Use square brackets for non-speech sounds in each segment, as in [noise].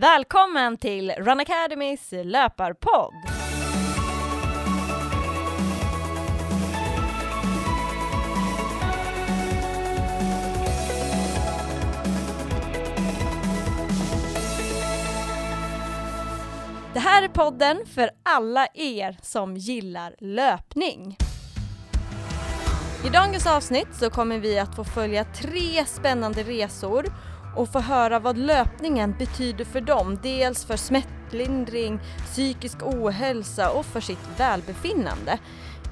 Välkommen till Run Academys löparpodd! Det här är podden för alla er som gillar löpning. I dagens avsnitt så kommer vi att få följa tre spännande resor och få höra vad löpningen betyder för dem. Dels för smärtlindring, psykisk ohälsa och för sitt välbefinnande.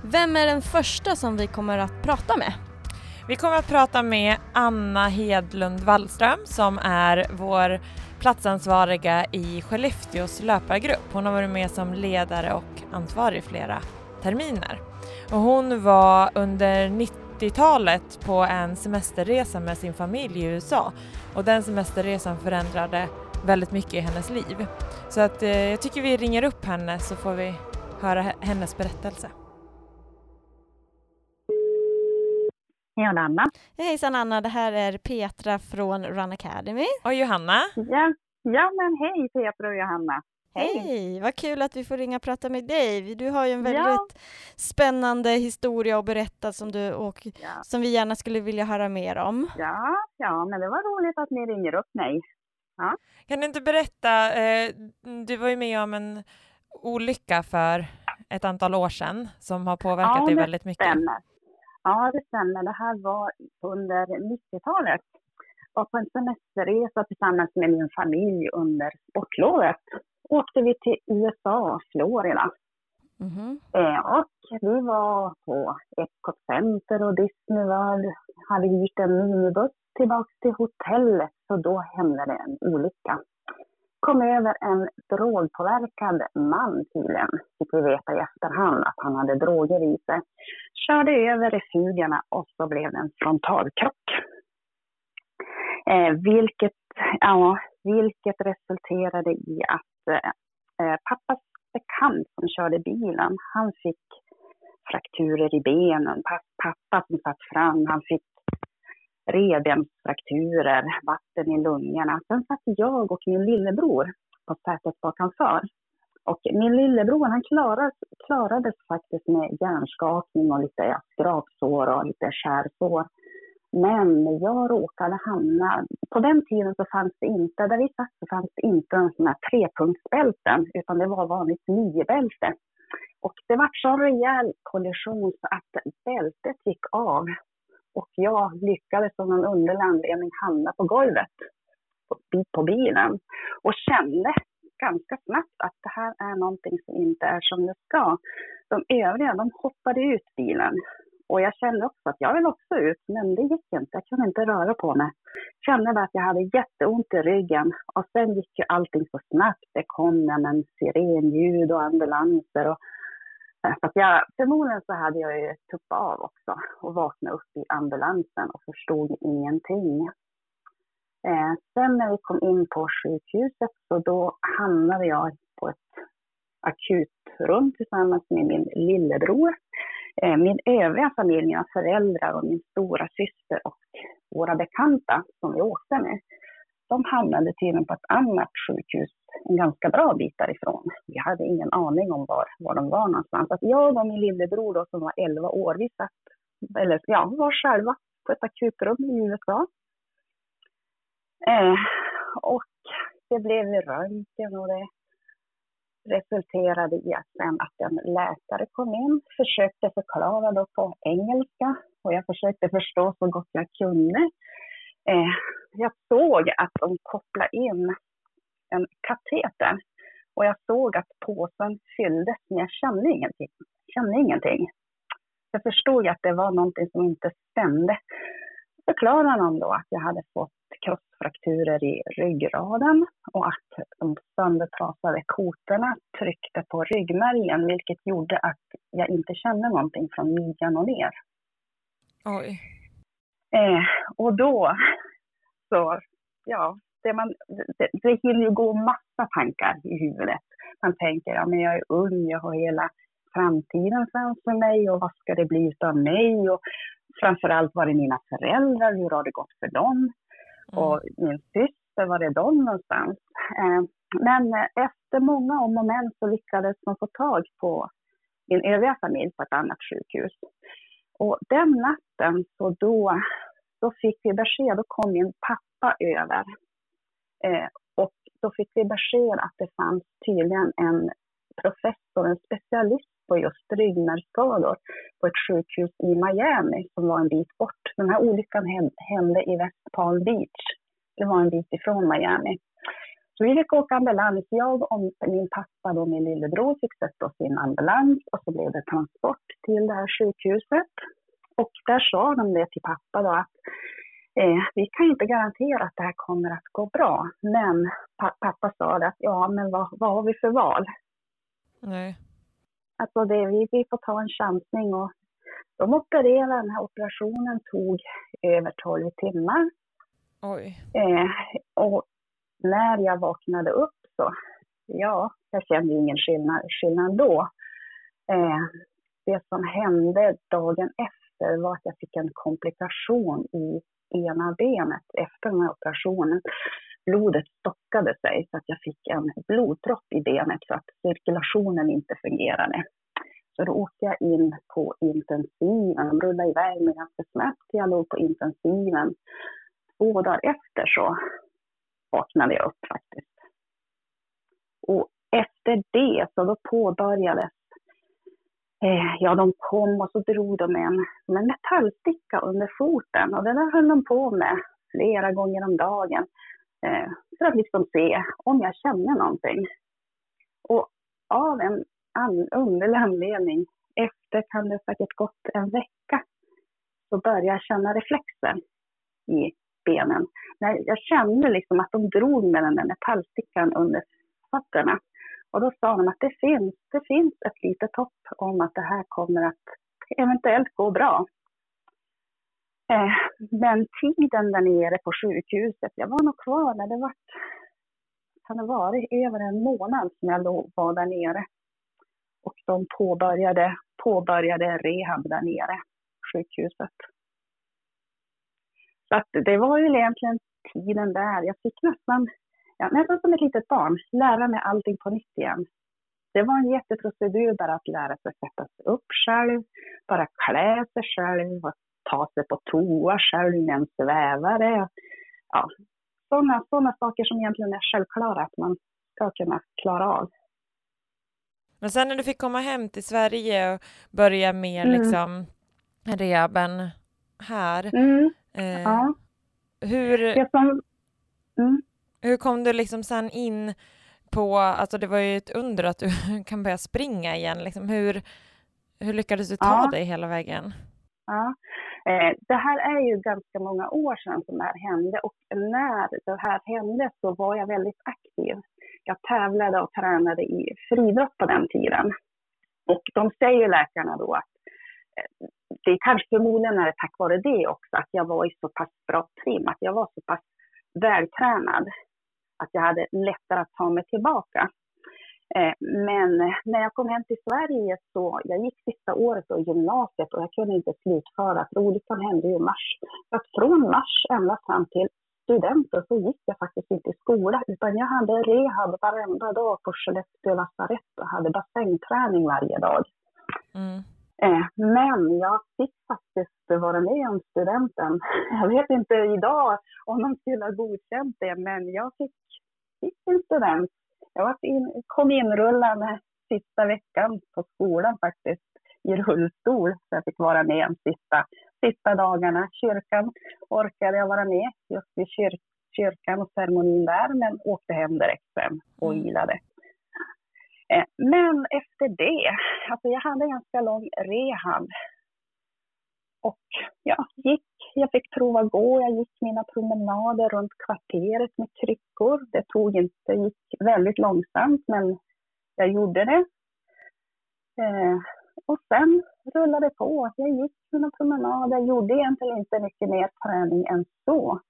Vem är den första som vi kommer att prata med? Vi kommer att prata med Anna Hedlund Wallström som är vår platsansvariga i Skellefteås löpargrupp. Hon har varit med som ledare och ansvarig flera terminer. Och hon var under 90-talet på en semesterresa med sin familj i USA och den semesterresan förändrade väldigt mycket i hennes liv. Så att eh, jag tycker vi ringer upp henne så får vi höra hennes berättelse. Hej Anna. Hejsan Anna, det här är Petra från Run Academy. Och Johanna. Ja, ja men hej Petra och Johanna. Hej. hej, vad kul att vi får ringa och prata med dig. Du har ju en väldigt ja. spännande historia att berätta som, du, och ja. som vi gärna skulle vilja höra mer om. Ja, ja, men det var roligt att ni ringer upp mig. Ja. Kan du inte berätta, eh, du var ju med om en olycka för ett antal år sedan som har påverkat ja, dig väldigt mycket. Stämmer. Ja, det stämmer. Det här var under 90-talet. Jag var på en semesterresa tillsammans med min familj under sportlovet åkte vi till USA, Florida. Mm eh, och vi var på Epcot Center och Disney World. Hade hyrt en minibuss tillbaka till hotellet, så då hände det en olycka. Kom över en drogpåverkad man tydligen, fick vi veta i efterhand att han hade droger i sig. Körde över refugierna och så blev det en frontalkrock. Eh, vilket, ja, vilket resulterade i att Eh, eh, pappas bekant som körde bilen, han fick frakturer i benen. Pappa som satt fram, han fick revbensfrakturer, vatten i lungorna. Sen satt jag och min lillebror på sätet bakanför. Och min lillebror han klarades, klarades faktiskt med hjärnskakning och lite skrapsår och lite skärsår. Men jag råkade hamna, på den tiden så fanns det inte, där vi satt så fanns det inte en sån här trepunktsbälten, utan det var vanligt niobälte. Och det var så rejäl kollision så att bältet gick av. Och jag lyckades av någon underlig anledning hamna på golvet på, på bilen. Och kände ganska snabbt att det här är någonting som inte är som det ska. De övriga, de hoppade ut bilen. Och jag kände också att jag vill också ut, men det gick inte. Jag kunde inte röra på mig. Kände att jag hade jätteont i ryggen. Och sen gick ju allting så snabbt. Det kom en sirenljud och ambulanser. Och, så att jag, förmodligen så hade jag ju tuppat av också och vaknat upp i ambulansen och förstod ingenting. Eh, sen när vi kom in på sjukhuset så då hamnade jag på ett akutrum tillsammans med min lillebror. Eh, min övriga familj, mina föräldrar och min stora syster och våra bekanta som vi åkte med, de hamnade tydligen på ett annat sjukhus en ganska bra bit därifrån. Vi hade ingen aning om var, var de var någonstans. Att jag och min lillebror då, som var 11 år, vi satt, eller ja, var själva på ett akutrum i USA. Eh, och det blev röntgen och det resulterade i att sen att en läkare kom in, försökte förklara då på engelska och jag försökte förstå så gott jag kunde. Eh, jag såg att de kopplade in en kateter och jag såg att påsen fylldes men jag kände ingenting. kände ingenting. Jag förstod att det var någonting som inte stämde. Förklarade de då att jag hade fått krossfrakturer i ryggraden och att de söndertrasade kotorna tryckte på ryggmärgen vilket gjorde att jag inte kände någonting från midjan och ner. Oj. Eh, och då så, ja, det, man, det, det hinner ju gå massa tankar i huvudet. Man tänker, ja men jag är ung, jag har hela framtiden framför mig och vad ska det bli av mig? Och framförallt var det mina föräldrar, hur har det gått för dem? Mm. Och min syster var det de någonstans? Eh, men efter många om och men så lyckades man få tag på min övriga familj på ett annat sjukhus. Och den natten så då, då fick vi besked, då kom min pappa över. Eh, och då fick vi besked att det fanns tydligen en professor, en specialist på just ryggmärgsskador på ett sjukhus i Miami som var en bit bort. Den här olyckan hände i West Palm Beach. Det var en bit ifrån Miami. Så vi fick åka ambulans. Jag och min pappa och min lillebror fick sätta oss i en ambulans och så blev det transport till det här sjukhuset. Och där sa de det till pappa då att eh, vi kan inte garantera att det här kommer att gå bra. Men pappa sa att ja, men vad, vad har vi för val? Nej. Alltså det, vi, vi får ta en chansning och de opererade, den här operationen tog över 12 timmar. Oj. Eh, och när jag vaknade upp så, ja, jag kände ingen skillnad, skillnad då. Eh, det som hände dagen efter var att jag fick en komplikation i ena benet efter den här operationen. Blodet stockade sig så att jag fick en blodpropp i benet för att cirkulationen inte fungerade. Så då åkte jag in på intensiven. De rullade iväg mig ganska snabbt. Jag låg på intensiven. Två dagar efter så vaknade jag upp faktiskt. Och efter det så då påbörjades eh, Ja, de kom och så drog de en, en metallsticka under foten och det där höll de på med flera gånger om dagen eh, för att liksom se om jag känner någonting. Och av en an, underlig anledning, efter kan det säkert gått en vecka, så började jag känna reflexer i benen. När jag kände liksom att de drog med den där metallstickan under fötterna. Och då sa de att det finns, det finns ett litet hopp om att det här kommer att eventuellt gå bra. Eh, men tiden där nere på sjukhuset, jag var nog kvar när det var, kan det varit över en månad som jag var där nere. Och de påbörjade, påbörjade rehab där nere, sjukhuset. Så att det var ju egentligen tiden där. Jag fick nästan, ja, nästan som ett litet barn, lära mig allting på nytt igen. Det var en jätteprocedur bara att lära sig sätta sig upp själv, bara klä sig själv och ta sig på toa själv med en svävare. Ja, sådana såna saker som egentligen är självklara att man ska kunna klara av. Men sen när du fick komma hem till Sverige och börja med mm. liksom rehaben här, mm. Eh, ja. Hur, som, mm. hur kom du liksom sen in på, alltså det var ju ett under att du [laughs] kan börja springa igen, liksom hur, hur lyckades du ta ja. dig hela vägen? Ja. Eh, det här är ju ganska många år sedan som det här hände och när det här hände så var jag väldigt aktiv. Jag tävlade och tränade i friidrott på den tiden. Och de säger läkarna då att eh, det är kanske förmodligen är det tack vare det också, att jag var i så pass bra trim, att jag var så pass vältränad, att jag hade lättare att ta mig tillbaka. Eh, men när jag kom hem till Sverige så, jag gick sista året i gymnasiet och jag kunde inte slutföra, för olyckan hände i mars. Så att från mars ända fram till studenten så gick jag faktiskt inte i skola, utan jag hade rehab varenda dag på Skellefteå lasarett och hade bassängträning varje dag. Mm. Eh, men jag fick faktiskt vara med om studenten. [laughs] Jag vet inte idag om de skulle ha godkänt det, men jag fick, fick en student. Jag in, kom inrullande sista veckan på skolan faktiskt i rullstol, så jag fick vara med de sista, sista dagarna. Kyrkan orkade jag vara med just vid kyr, kyrkan och ceremonin där, men åkte hem direkt sen och mm. ilade. Eh, men efter det, alltså jag hade en ganska lång rehab. Och ja, gick, jag fick prova gå, jag gick mina promenader runt kvarteret med kryckor. Det tog inte, gick väldigt långsamt men jag gjorde det. Eh, och sen rullade det på. Jag gick mina promenader, jag gjorde egentligen inte mycket mer träning än så.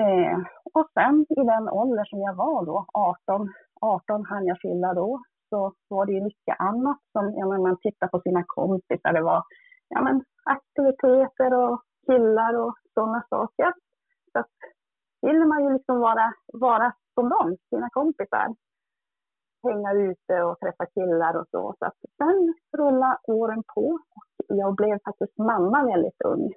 Eh, och sen i den ålder som jag var då, 18, 18 hann jag fylla då, så var det ju mycket annat som, ja, man tittar på sina kompisar, det var ja, men, aktiviteter och killar och sådana saker. Så att ville man ju liksom vara, vara som dem, sina kompisar. Hänga ute och träffa killar och så. så att sen rullade åren på och jag blev faktiskt mamma väldigt ung.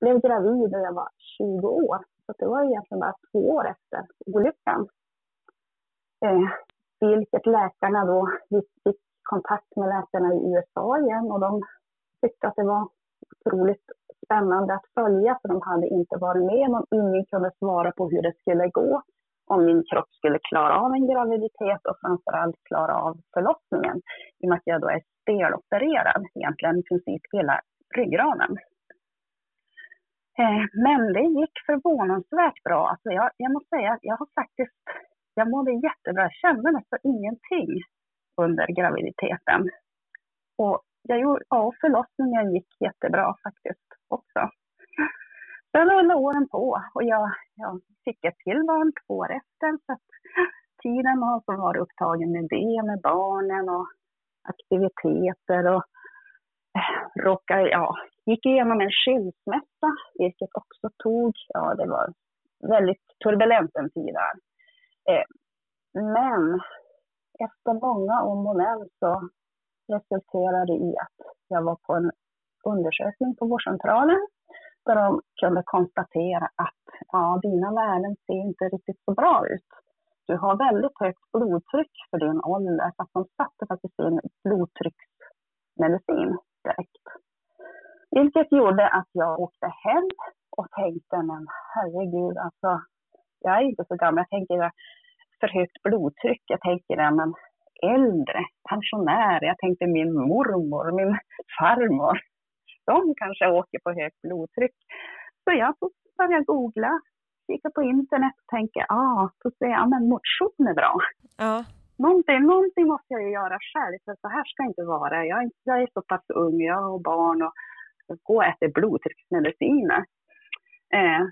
Blev gravid när jag var 20 år. Så det var egentligen bara två år efter olyckan. Eh, vilket läkarna då, vi fick kontakt med läkarna i USA igen och de tyckte att det var otroligt spännande att följa för de hade inte varit med om ingen kunde svara på hur det skulle gå, om min kropp skulle klara av en graviditet och framförallt klara av förlossningen i och med att jag då är stelopererad egentligen i princip hela ryggraden. Eh, men det gick förvånansvärt bra. Alltså jag, jag måste säga att jag har faktiskt, jag mådde jättebra. Jag kände nästan ingenting under graviditeten. Och jag gjorde, ja, förlossningen gick jättebra faktiskt. Sen rullade åren på och jag, jag fick ett till barn två år efter. Så att tiden har varit upptagen med det, med barnen och aktiviteter och eh, råkade, ja, gick igenom en skilsmässa, vilket också tog, ja det var väldigt turbulent en tid där. Eh, men efter många om och men så resulterade i att jag var på en undersökning på vårdcentralen där de kunde konstatera att ja, dina värden ser inte riktigt så bra ut. Du har väldigt högt blodtryck för din ålder, så att de satte faktiskt in blodtrycksmedicin direkt. Vilket gjorde att jag åkte hem och tänkte, men herregud, alltså, jag är inte så gammal. Jag tänker för högt blodtryck. Jag tänker, men äldre, pensionärer. Jag tänkte min mormor, min farmor. De kanske åker på högt blodtryck. Så jag började googla, kika på internet och tänka, ah, så ser jag, men motion är bra. Ja. Någonting, någonting måste jag ju göra själv, för så här ska det inte vara. Jag, jag är så pass ung, jag har barn och gå och äta blodtrycksmediciner. Eh,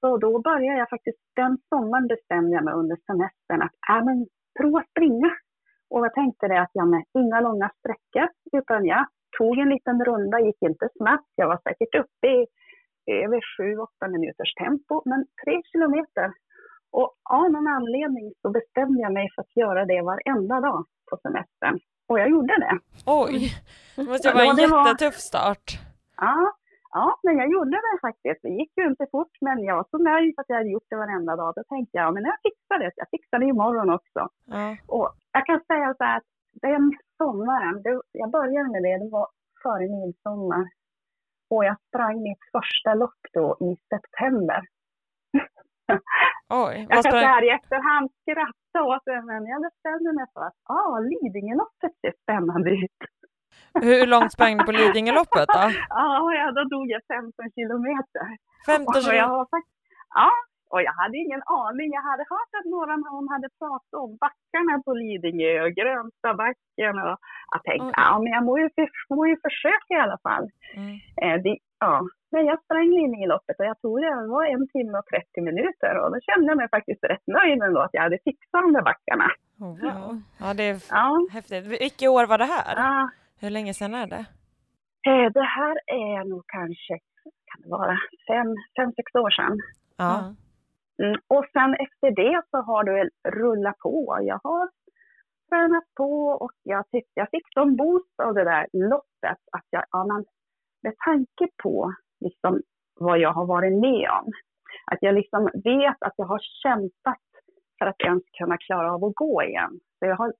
så då började jag faktiskt, den sommaren bestämde jag mig under semestern att äh, men, prova springa. Och jag tänkte det att jag med inga långa sträckor, utan jag tog en liten runda, gick inte snabbt. Jag var säkert uppe i över 7-8 minuters tempo, men tre kilometer. Och av någon anledning så bestämde jag mig för att göra det varenda dag på semestern. Och jag gjorde det. Oj, det måste vara en jättetuff start. Ja, ja, men jag gjorde det faktiskt. Det gick ju inte fort, men jag var så nöjd för att jag hade gjort det varenda dag. Då tänkte jag, men jag fixar det. Jag fixar det imorgon också. Ja. Och jag kan säga så här att den sommaren, det, jag började med det, det var före midsommar. Och jag sprang mitt första lopp då i september. [laughs] Oj, jag kan så här i efterhand skratta åt det, men jag bestämde mig för att ah, Lidingöloppet ser spännande ut. [laughs] Hur långt sprang du på Lidingöloppet då? [laughs] ja, då dog jag 15 kilometer. 15 kilometer? Ja, och jag hade ingen aning. Jag hade hört att några någon hade pratat om backarna på Lidingö och Grönstabacken. Och jag tänkte, mm. ja men jag må ju, må ju försöka i alla fall. Mm. Eh, det, ja. Men jag sprang Lidingöloppet och jag tror det var en timme och 30 minuter. Och då kände jag mig faktiskt rätt nöjd ändå att jag hade fixat de där backarna. Oh, wow. Ja, det är ja. häftigt. Vilket år var det här? Ja. Hur länge sedan är det? Eh, det här är nog kanske, kan det vara, fem, fem sex år sedan. Ja. Mm, och sen efter det så har det rullat på. Jag har tränat på och jag tyckte jag fick sån boost av det där loppet att jag, ja, men, med tanke på liksom vad jag har varit med om, att jag liksom vet att jag har kämpat för att ens kunna klara av att gå igen. Så jag har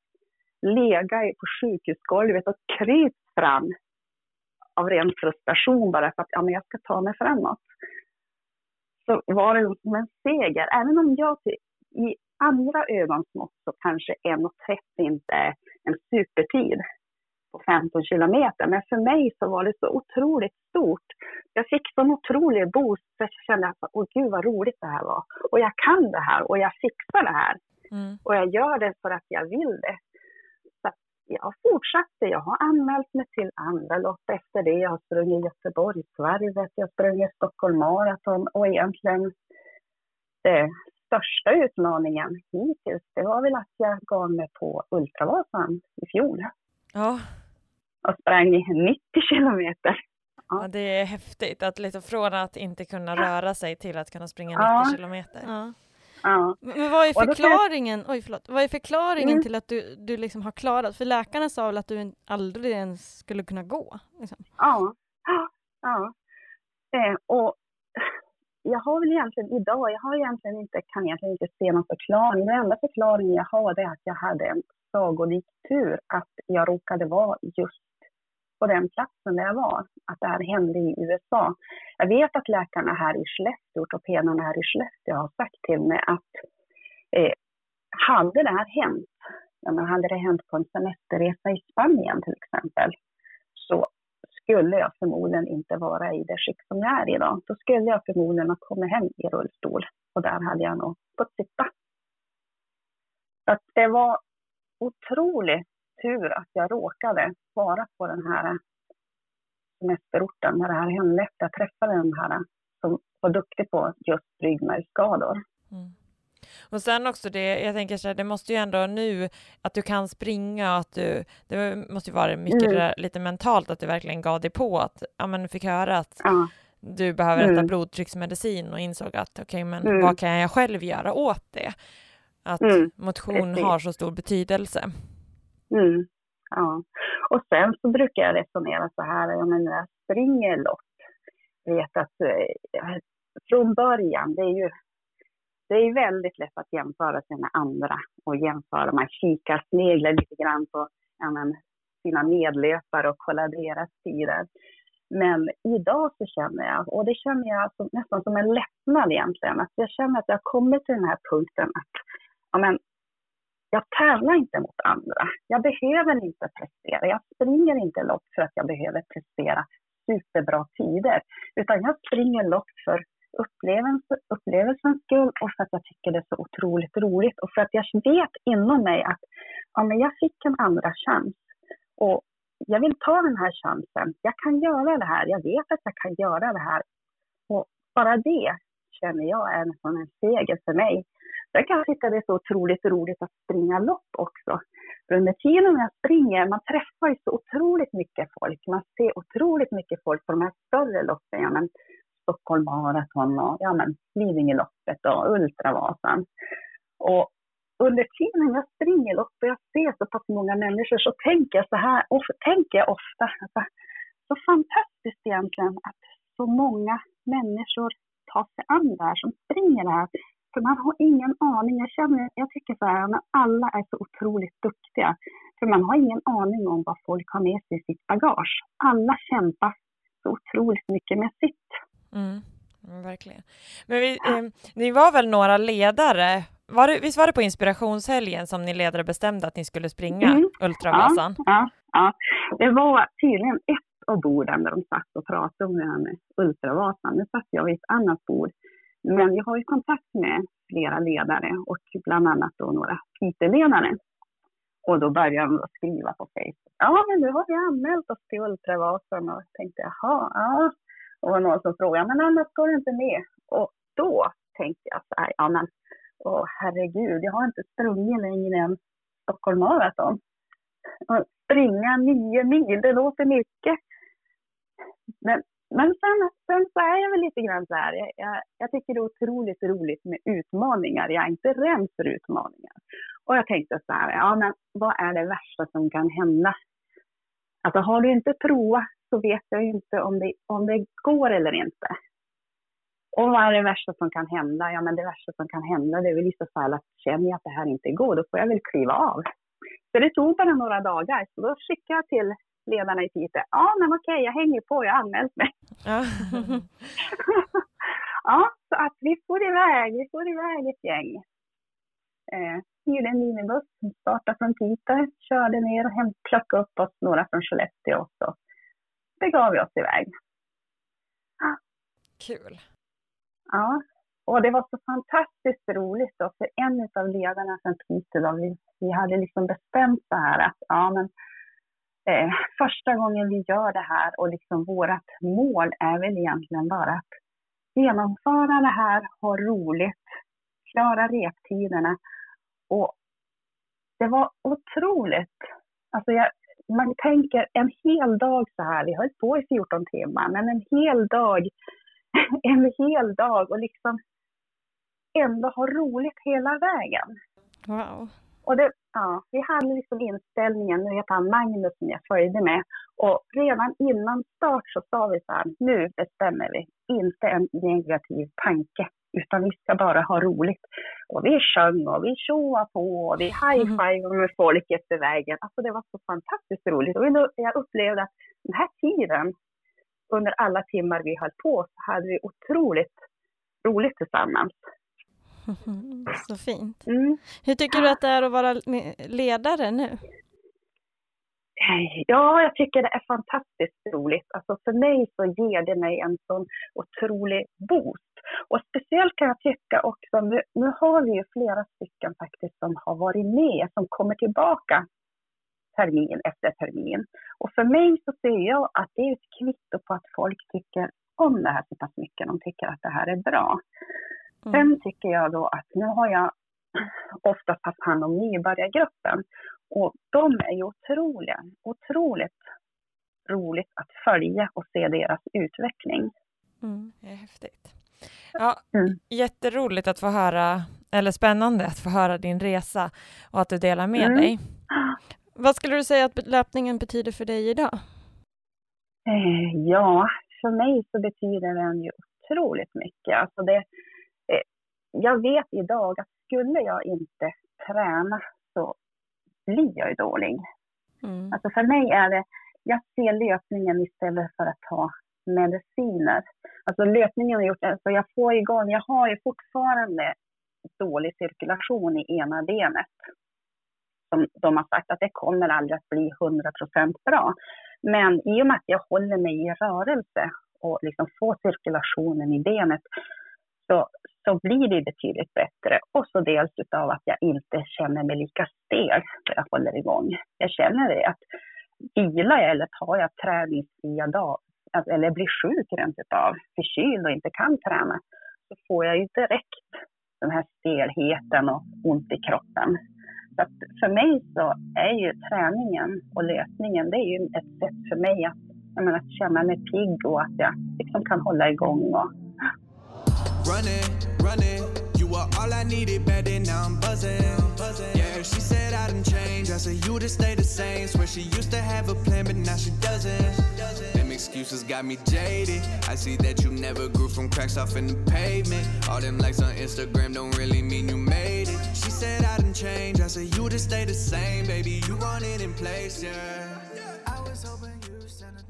legat på sjukhusgolvet och krypt fram av ren frustration bara för att ja, men jag ska ta mig framåt så var det som en seger. Även om jag i andra ögonsmått så kanske 1.30 inte är en supertid på 15 kilometer. Men för mig så var det så otroligt stort. Jag fick sån otrolig boost för jag kände att åh gud vad roligt det här var. Och jag kan det här och jag fixar det här. Mm. Och jag gör det för att jag vill det jag fortsatte. Jag har anmält mig till andra lopp efter det. Jag har sprungit Göteborgsvarvet, jag har sprungit Stockholm Marathon och egentligen den största utmaningen hittills, det var väl att jag gav mig på Ultravasan i fjol. Ja. Och sprang 90 kilometer. Ja. det är häftigt att liksom från att inte kunna röra sig till att kunna springa 90 Ja. kilometer. Ja. Ja. Men vad är kan jag- förklaringen, oj förlåt, vad är förklaringen Mm. till att du, du liksom har klarat, för läkarna sa väl att du aldrig ens skulle kunna gå? Liksom. Ja, ja. Eh, och jag har väl egentligen idag, jag har egentligen inte, kan egentligen inte se någon förklaring. Den enda förklaringen jag har är att jag hade en sagolik tur att jag råkade vara just på den platsen där jag var. Att det här hände i USA. Jag vet att läkarna här i Skellefteå, ortopederna här i Skellefteå har sagt till mig att eh, hade det här hänt, ja, men hade det hänt på en semesterresa i Spanien till exempel, så skulle jag förmodligen inte vara i det skick som jag är idag. Då skulle jag förmodligen ha kommit hem i rullstol och där hade jag nog fått sitta. Så att det var otroligt tur att jag råkade vara på den här semesterorten när det här hände. Jag träffade den här som var duktig på just ryggmärgsskador. Mm. Och sen också det, jag tänker så här, det måste ju ändå nu att du kan springa och att du, det måste ju vara mycket Mm. där, lite mentalt att du verkligen gav dig på att, ja men fick höra att Ja, du behöver äta Mm. blodtrycksmedicin och insåg att okej, men Mm. vad kan jag själv göra åt det? Att Mm, motion precis. har så stor betydelse. Mm, ja. Och sen så brukar jag resonera så här, ja, men när jag springer lopp, jag vet att eh, från början, det är ju det är väldigt lätt att jämföra sig med andra och jämföra, man kikar, sneglar lite grann på ja, men, sina medlöpare och kollar deras tider. Men idag så känner jag, och det känner jag som, nästan som en lättnad egentligen, att jag känner att jag har kommit till den här punkten att ja, men, jag tävlar inte mot andra. Jag behöver inte prestera. Jag springer inte lopp för att jag behöver prestera superbra tider. Utan jag springer lopp för upplevelse, upplevelsens skull och för att jag tycker det är så otroligt roligt. Och för att jag vet inom mig att ja, men jag fick en andra chans. Och jag vill ta den här chansen. Jag kan göra det här. Jag vet att jag kan göra det här. Och bara det känner jag är nästan en seger för mig. Sen kan jag tycka det är så otroligt roligt att springa lopp också. För under tiden jag springer, man träffar ju så otroligt mycket folk. Man ser otroligt mycket folk på de här större loppen. Ja, men Stockholm Marathon och ja, men Lidingöloppet och Ultravasan. Och under tiden jag springer lopp och jag ser så pass många människor så tänker jag så här, och tänker jag ofta, alltså, så fantastiskt egentligen att så många människor tar sig an det här, som springer det här. För man har ingen aning. Jag, känner, jag tycker så här, men alla är så otroligt duktiga. För man har ingen aning om vad folk har med sig i sitt bagage. Alla kämpar så otroligt mycket med sitt. Mm. Mm, verkligen. Men vi, eh, ni var väl några ledare? Var det, visst var det på inspirationshelgen som ni ledare bestämde att ni skulle springa Mm. Ultravasan? Ja, ja. Det var tydligen ett och bord där de satt och pratade om det här med Ultravasan. Nu satt jag vid ett annat bord. Men jag har ju kontakt med flera ledare och bland annat då några IT-ledare. Och då började de skriva på Facebook. Ja, men nu har vi anmält oss till Ultravasan och jag tänkte jaha, ja. Och det var någon som frågade, men annars går du inte med. Och då tänkte jag så här, ja men åh herregud, jag har inte sprungit längre än Stockholm Marathon. Och springa nio mil, det låter mycket. Men, men sen, sen så är jag väl lite grann så här, jag, jag, jag tycker det är otroligt roligt med utmaningar. Jag är inte rädd för utmaningar. Och jag tänkte så här, ja men vad är det värsta som kan hända? Alltså har du inte provat så vet jag ju inte om det, om det går eller inte. Och vad är det värsta som kan hända? Ja, men det värsta som kan hända det är väl i så fall att känner jag att det här inte går, då får jag väl kliva av. Så det tog bara några dagar, så då skickade jag till ledarna i Piteå. Ja, men okej, jag hänger på, jag har anmält mig. Ja. [laughs] ja, så att vi får iväg, vi får iväg ett gäng. Eh, hyrde en minibuss som startade från Piteå, körde ner och hem, plockade upp oss några från Skellefteå också. begav vi oss iväg. Kul. Ja, och det var så fantastiskt roligt då, för en av ledarna från Piteå, vi, vi hade liksom bestämt så här att ja, men, eh, första gången vi gör det här och liksom vårt mål är väl egentligen bara att genomföra det här, ha roligt, klara reptiderna. Och det var otroligt. Alltså jag, man tänker en hel dag så här, vi höll på i 14 timmar, men en hel dag, [laughs] en hel dag och liksom ändå ha roligt hela vägen. Wow. Och det, ja, vi hade liksom inställningen, nu heter han Magnus som jag följde med, och redan innan start så sa vi så här, nu bestämmer vi, inte en negativ tanke, utan vi ska bara ha roligt. Och vi sjöng och vi tjoade på och vi high-fivade med folk efter vägen. Alltså det var så fantastiskt roligt. Och jag upplevde att den här tiden, under alla timmar vi höll på, så hade vi otroligt roligt tillsammans. [laughs] Så fint. Mm. Hur tycker du att det är att vara ledare nu? Ja, jag tycker det är fantastiskt roligt. Alltså för mig så ger det mig en sån otrolig boost. Och speciellt kan jag tycka också, nu, nu har vi ju flera stycken faktiskt som har varit med, som kommer tillbaka termin efter termin. Och för mig så ser jag att det är ett kvitto på att folk tycker om det här så pass mycket. De tycker att det här är bra. Mm. Sen tycker jag då att nu har jag [clears throat] oftast haft hand om nybörjargruppen och de är ju otroliga, otroligt roligt att följa och se deras utveckling. Mm, det är häftigt. Ja, mm. Jätteroligt att få höra, eller spännande att få höra din resa och att du delar med mm. dig. Vad skulle du säga att löpningen betyder för dig idag? Eh, ja, för mig så betyder den ju otroligt mycket. Alltså det, jag vet idag att skulle jag inte träna så blir jag ju dålig. Mm. Alltså för mig är det, jag ser löpningen istället för att ta mediciner. Alltså löpningen har gjort, alltså jag får igång, jag har ju fortfarande dålig cirkulation i ena benet. Som de har sagt att det kommer aldrig att bli 100% bra. Men i och med att jag håller mig i rörelse och liksom får cirkulationen i benet så, så blir det betydligt bättre. Och så dels utav att jag inte känner mig lika stel när jag håller igång. Jag känner det att vilar jag eller tar jag träningsfria dagar alltså, eller blir sjuk rent utav, förkyld och inte kan träna, så får jag ju direkt den här stelheten och ont i kroppen. Så att för mig så är ju träningen och löpningen, det är ju ett sätt för mig att, menar, att känna mig pigg och att jag liksom kan hålla igång och running, running. You were all I needed then, now I'm buzzing. Yeah, she said I didn't change. I said you just stay the same. Swear she used to have a plan, but now she doesn't. Them excuses got me jaded. I see that you never grew from cracks off in the pavement. All them likes on Instagram don't really mean you made it. She said I didn't change. I said you just stay the same, baby. You run it in place, yeah.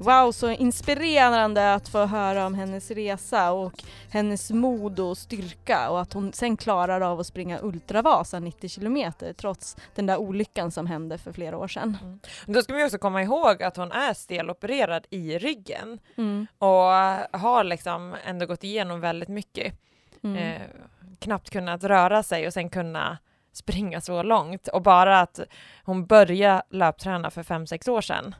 Wow, så inspirerande att få höra om hennes resa och hennes mod och styrka och att hon sen klarar av att springa Ultravasa 90 kilometer trots den där olyckan som hände för flera år sedan. Mm. Då ska vi också komma ihåg att hon är stelopererad i ryggen mm. och har liksom ändå gått igenom väldigt mycket. Mm. Eh, knappt kunnat röra sig och sen kunna springa så långt och bara att hon började löpträna för fem sex år sedan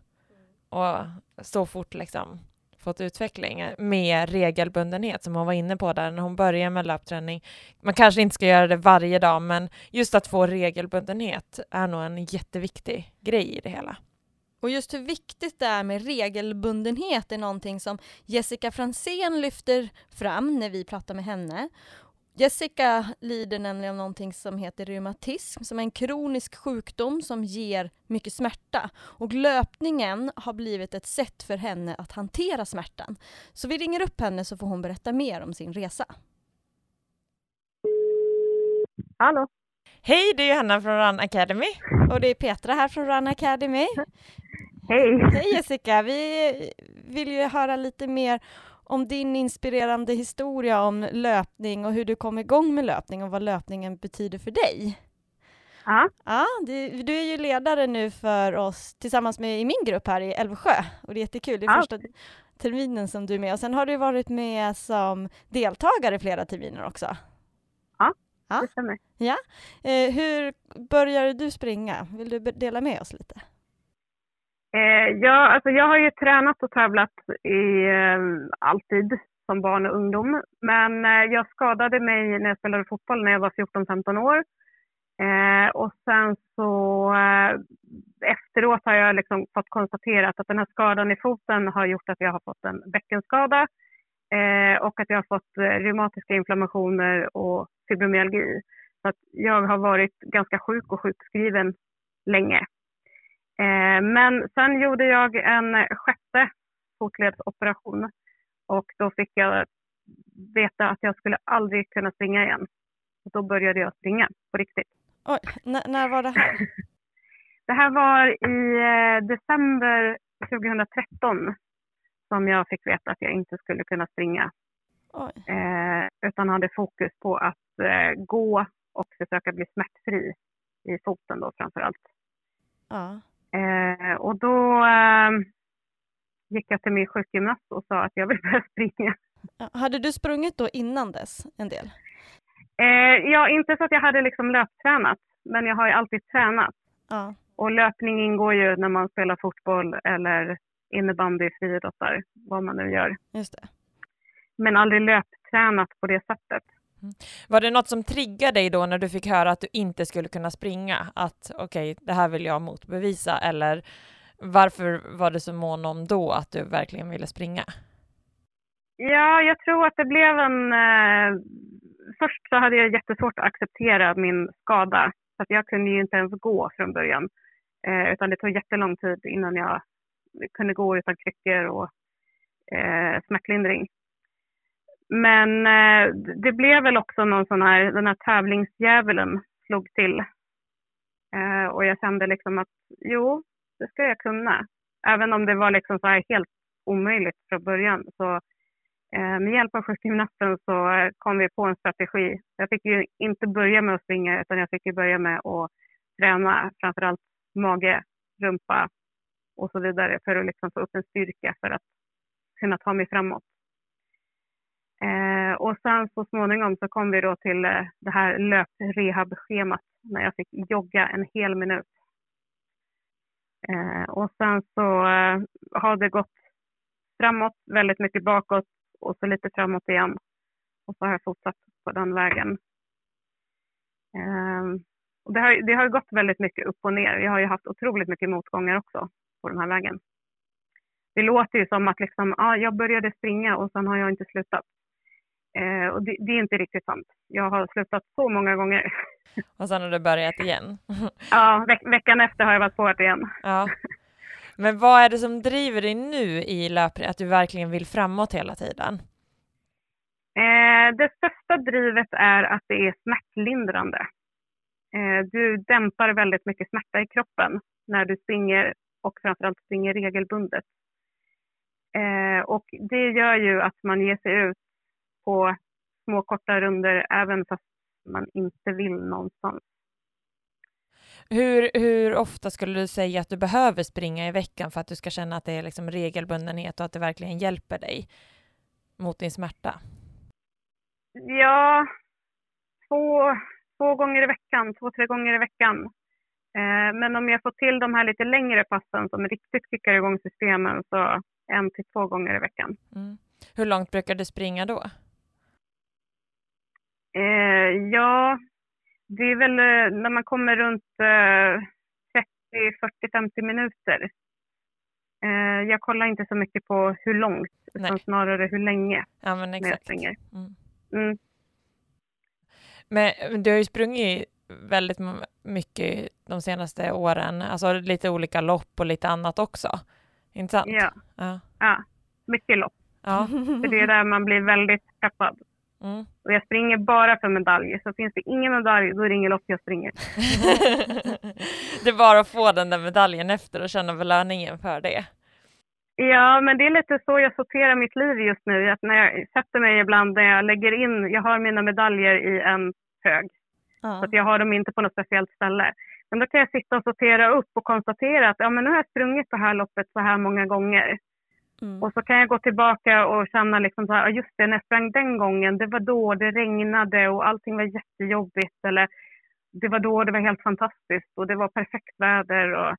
och så fort liksom fått utveckling med regelbundenhet som hon var inne på där när hon började med löpträning. Man kanske inte ska göra det varje dag, men just att få regelbundenhet är nog en jätteviktig grej i det hela. Och just hur viktigt det är med regelbundenhet är någonting som Jessica Fransén lyfter fram när vi pratar med henne. Jessica lider nämligen av någonting som heter reumatism, som är en kronisk sjukdom som ger mycket smärta. Och löpningen har blivit ett sätt för henne att hantera smärtan. Så vi ringer upp henne så får hon berätta mer om sin resa. Hallå! Hej, det är Johanna från Run Academy. Och det är Petra här från Run Academy. Hej! Hej Jessica! Vi vill ju höra lite mer om din inspirerande historia om löpning och hur du kom igång med löpning och vad löpningen betyder för dig. Ja. ja du, du är ju ledare nu för oss tillsammans med i min grupp här i Älvsjö och det är jättekul. Det är ja. första terminen som du är med och sen har du varit med som deltagare flera terminer också. Ja, ja. det stämmer. Ja. Eh, hur började du springa? Vill du dela med oss lite? Eh, jag, alltså jag har ju tränat och tävlat i, eh, alltid som barn och ungdom. Men eh, jag skadade mig när jag spelade fotboll när jag var 14-15 år. Eh, och sen så eh, efteråt har jag liksom fått konstaterat att den här skadan i foten har gjort att jag har fått en bäckenskada eh, och att jag har fått eh, reumatiska inflammationer och fibromyalgi. Så att jag har varit ganska sjuk och sjukskriven länge. Eh, men sen gjorde jag en sjätte fotledsoperation och då fick jag veta att jag skulle aldrig kunna springa igen. Och då började jag springa på riktigt. Oj, när var det här? [laughs] det här var i eh, december 2013 som jag fick veta att jag inte skulle kunna springa. Eh, utan hade fokus på att eh, gå och försöka bli smärtfri i foten då framför allt. Ja. Eh, och då eh, gick jag till min sjukgymnast och sa att jag vill börja springa. Hade du sprungit då innan dess en del? Eh, ja, inte så att jag hade liksom löptränat, men jag har ju alltid tränat. Ja. Och löpning ingår ju när man spelar fotboll eller innebandy, friidrottar, vad man nu gör. Just det. Men aldrig löptränat på det sättet. Mm. Var det något som triggade dig då när du fick höra att du inte skulle kunna springa? Att okej, okay, det här vill jag motbevisa eller varför var du så mån om då att du verkligen ville springa? Ja, jag tror att det blev en... Eh, först så hade jag jättesvårt att acceptera min skada. Så att jag kunde ju inte ens gå från början. Eh, utan det tog jättelång tid innan jag kunde gå utan kryckor och eh, smärtlindring. Men eh, det blev väl också någon sån här, den här tävlingsdjävulen slog till. Eh, och jag kände liksom att jo, det ska jag kunna. Även om det var liksom så här helt omöjligt från början. Så eh, med hjälp av sjukgymnasten så eh, kom vi på en strategi. Jag fick ju inte börja med att springa utan jag fick ju börja med att träna framförallt mage, rumpa och så vidare för att liksom få upp en styrka för att kunna ta mig framåt. Eh, och sen så småningom så kom vi då till eh, det här löprehab-schemat när jag fick jogga en hel minut. Eh, och sen så eh, har det gått framåt, väldigt mycket bakåt och så lite framåt igen. Och så har jag fortsatt på den vägen. Eh, och det, har, det har gått väldigt mycket upp och ner. Jag har ju haft otroligt mycket motgångar också på den här vägen. Det låter ju som att liksom, ah, jag började springa och sen har jag inte slutat. Eh, och det, det, är inte riktigt sant. Jag har slutat så många gånger. [laughs] Och sen har du börjat igen? [laughs] ja, veck veckan efter har jag varit på det igen. ja. Men vad är det som driver dig nu i löpning, att du verkligen vill framåt hela tiden? Eh, det största drivet är att det är smärtlindrande. Eh, du dämpar väldigt mycket smärta i kroppen när du springer och framförallt springer regelbundet. Eh, och det gör ju att man ger sig ut på små korta runder även fast man inte vill någonstans. Hur, hur ofta skulle du säga att du behöver springa i veckan för att du ska känna att det är liksom regelbundenhet och att det verkligen hjälper dig mot din smärta? Ja, två, två gånger i veckan, två, tre gånger i veckan. Eh, men om jag får till de här lite längre passen som riktigt kickar igång systemen så en till två gånger i veckan. Mm. Hur långt brukar du springa då? Eh, ja, det är väl eh, när man kommer runt eh, 30, 40, 50 minuter. Eh, jag kollar inte så mycket på hur långt, Nej. utan snarare hur länge ja, men exakt. Mm. Mm. Men du har ju sprungit väldigt mycket de senaste åren, alltså lite olika lopp och lite annat också. Inte sant? Ja, ja. ja mycket lopp. Ja. För det är där man blir väldigt peppad. Mm. Och jag springer bara för medaljer, så finns det ingen medalj, då är det inget lopp jag springer. [laughs] det är bara att få den där medaljen efter och känna belöningen för det. Ja, men det är lite så jag sorterar mitt liv just nu. Att när jag sätter mig ibland, när jag lägger in, jag har mina medaljer i en hög. Ja. Så att jag har dem inte på något speciellt ställe. Men då kan jag sitta och sortera upp och konstatera att ja, men nu har jag sprungit det här loppet så här många gånger. Mm. Och så kan jag gå tillbaka och känna liksom så här, just det, när jag sprang den gången, det var då det regnade och allting var jättejobbigt. Eller det var då det var helt fantastiskt och det var perfekt väder. Och,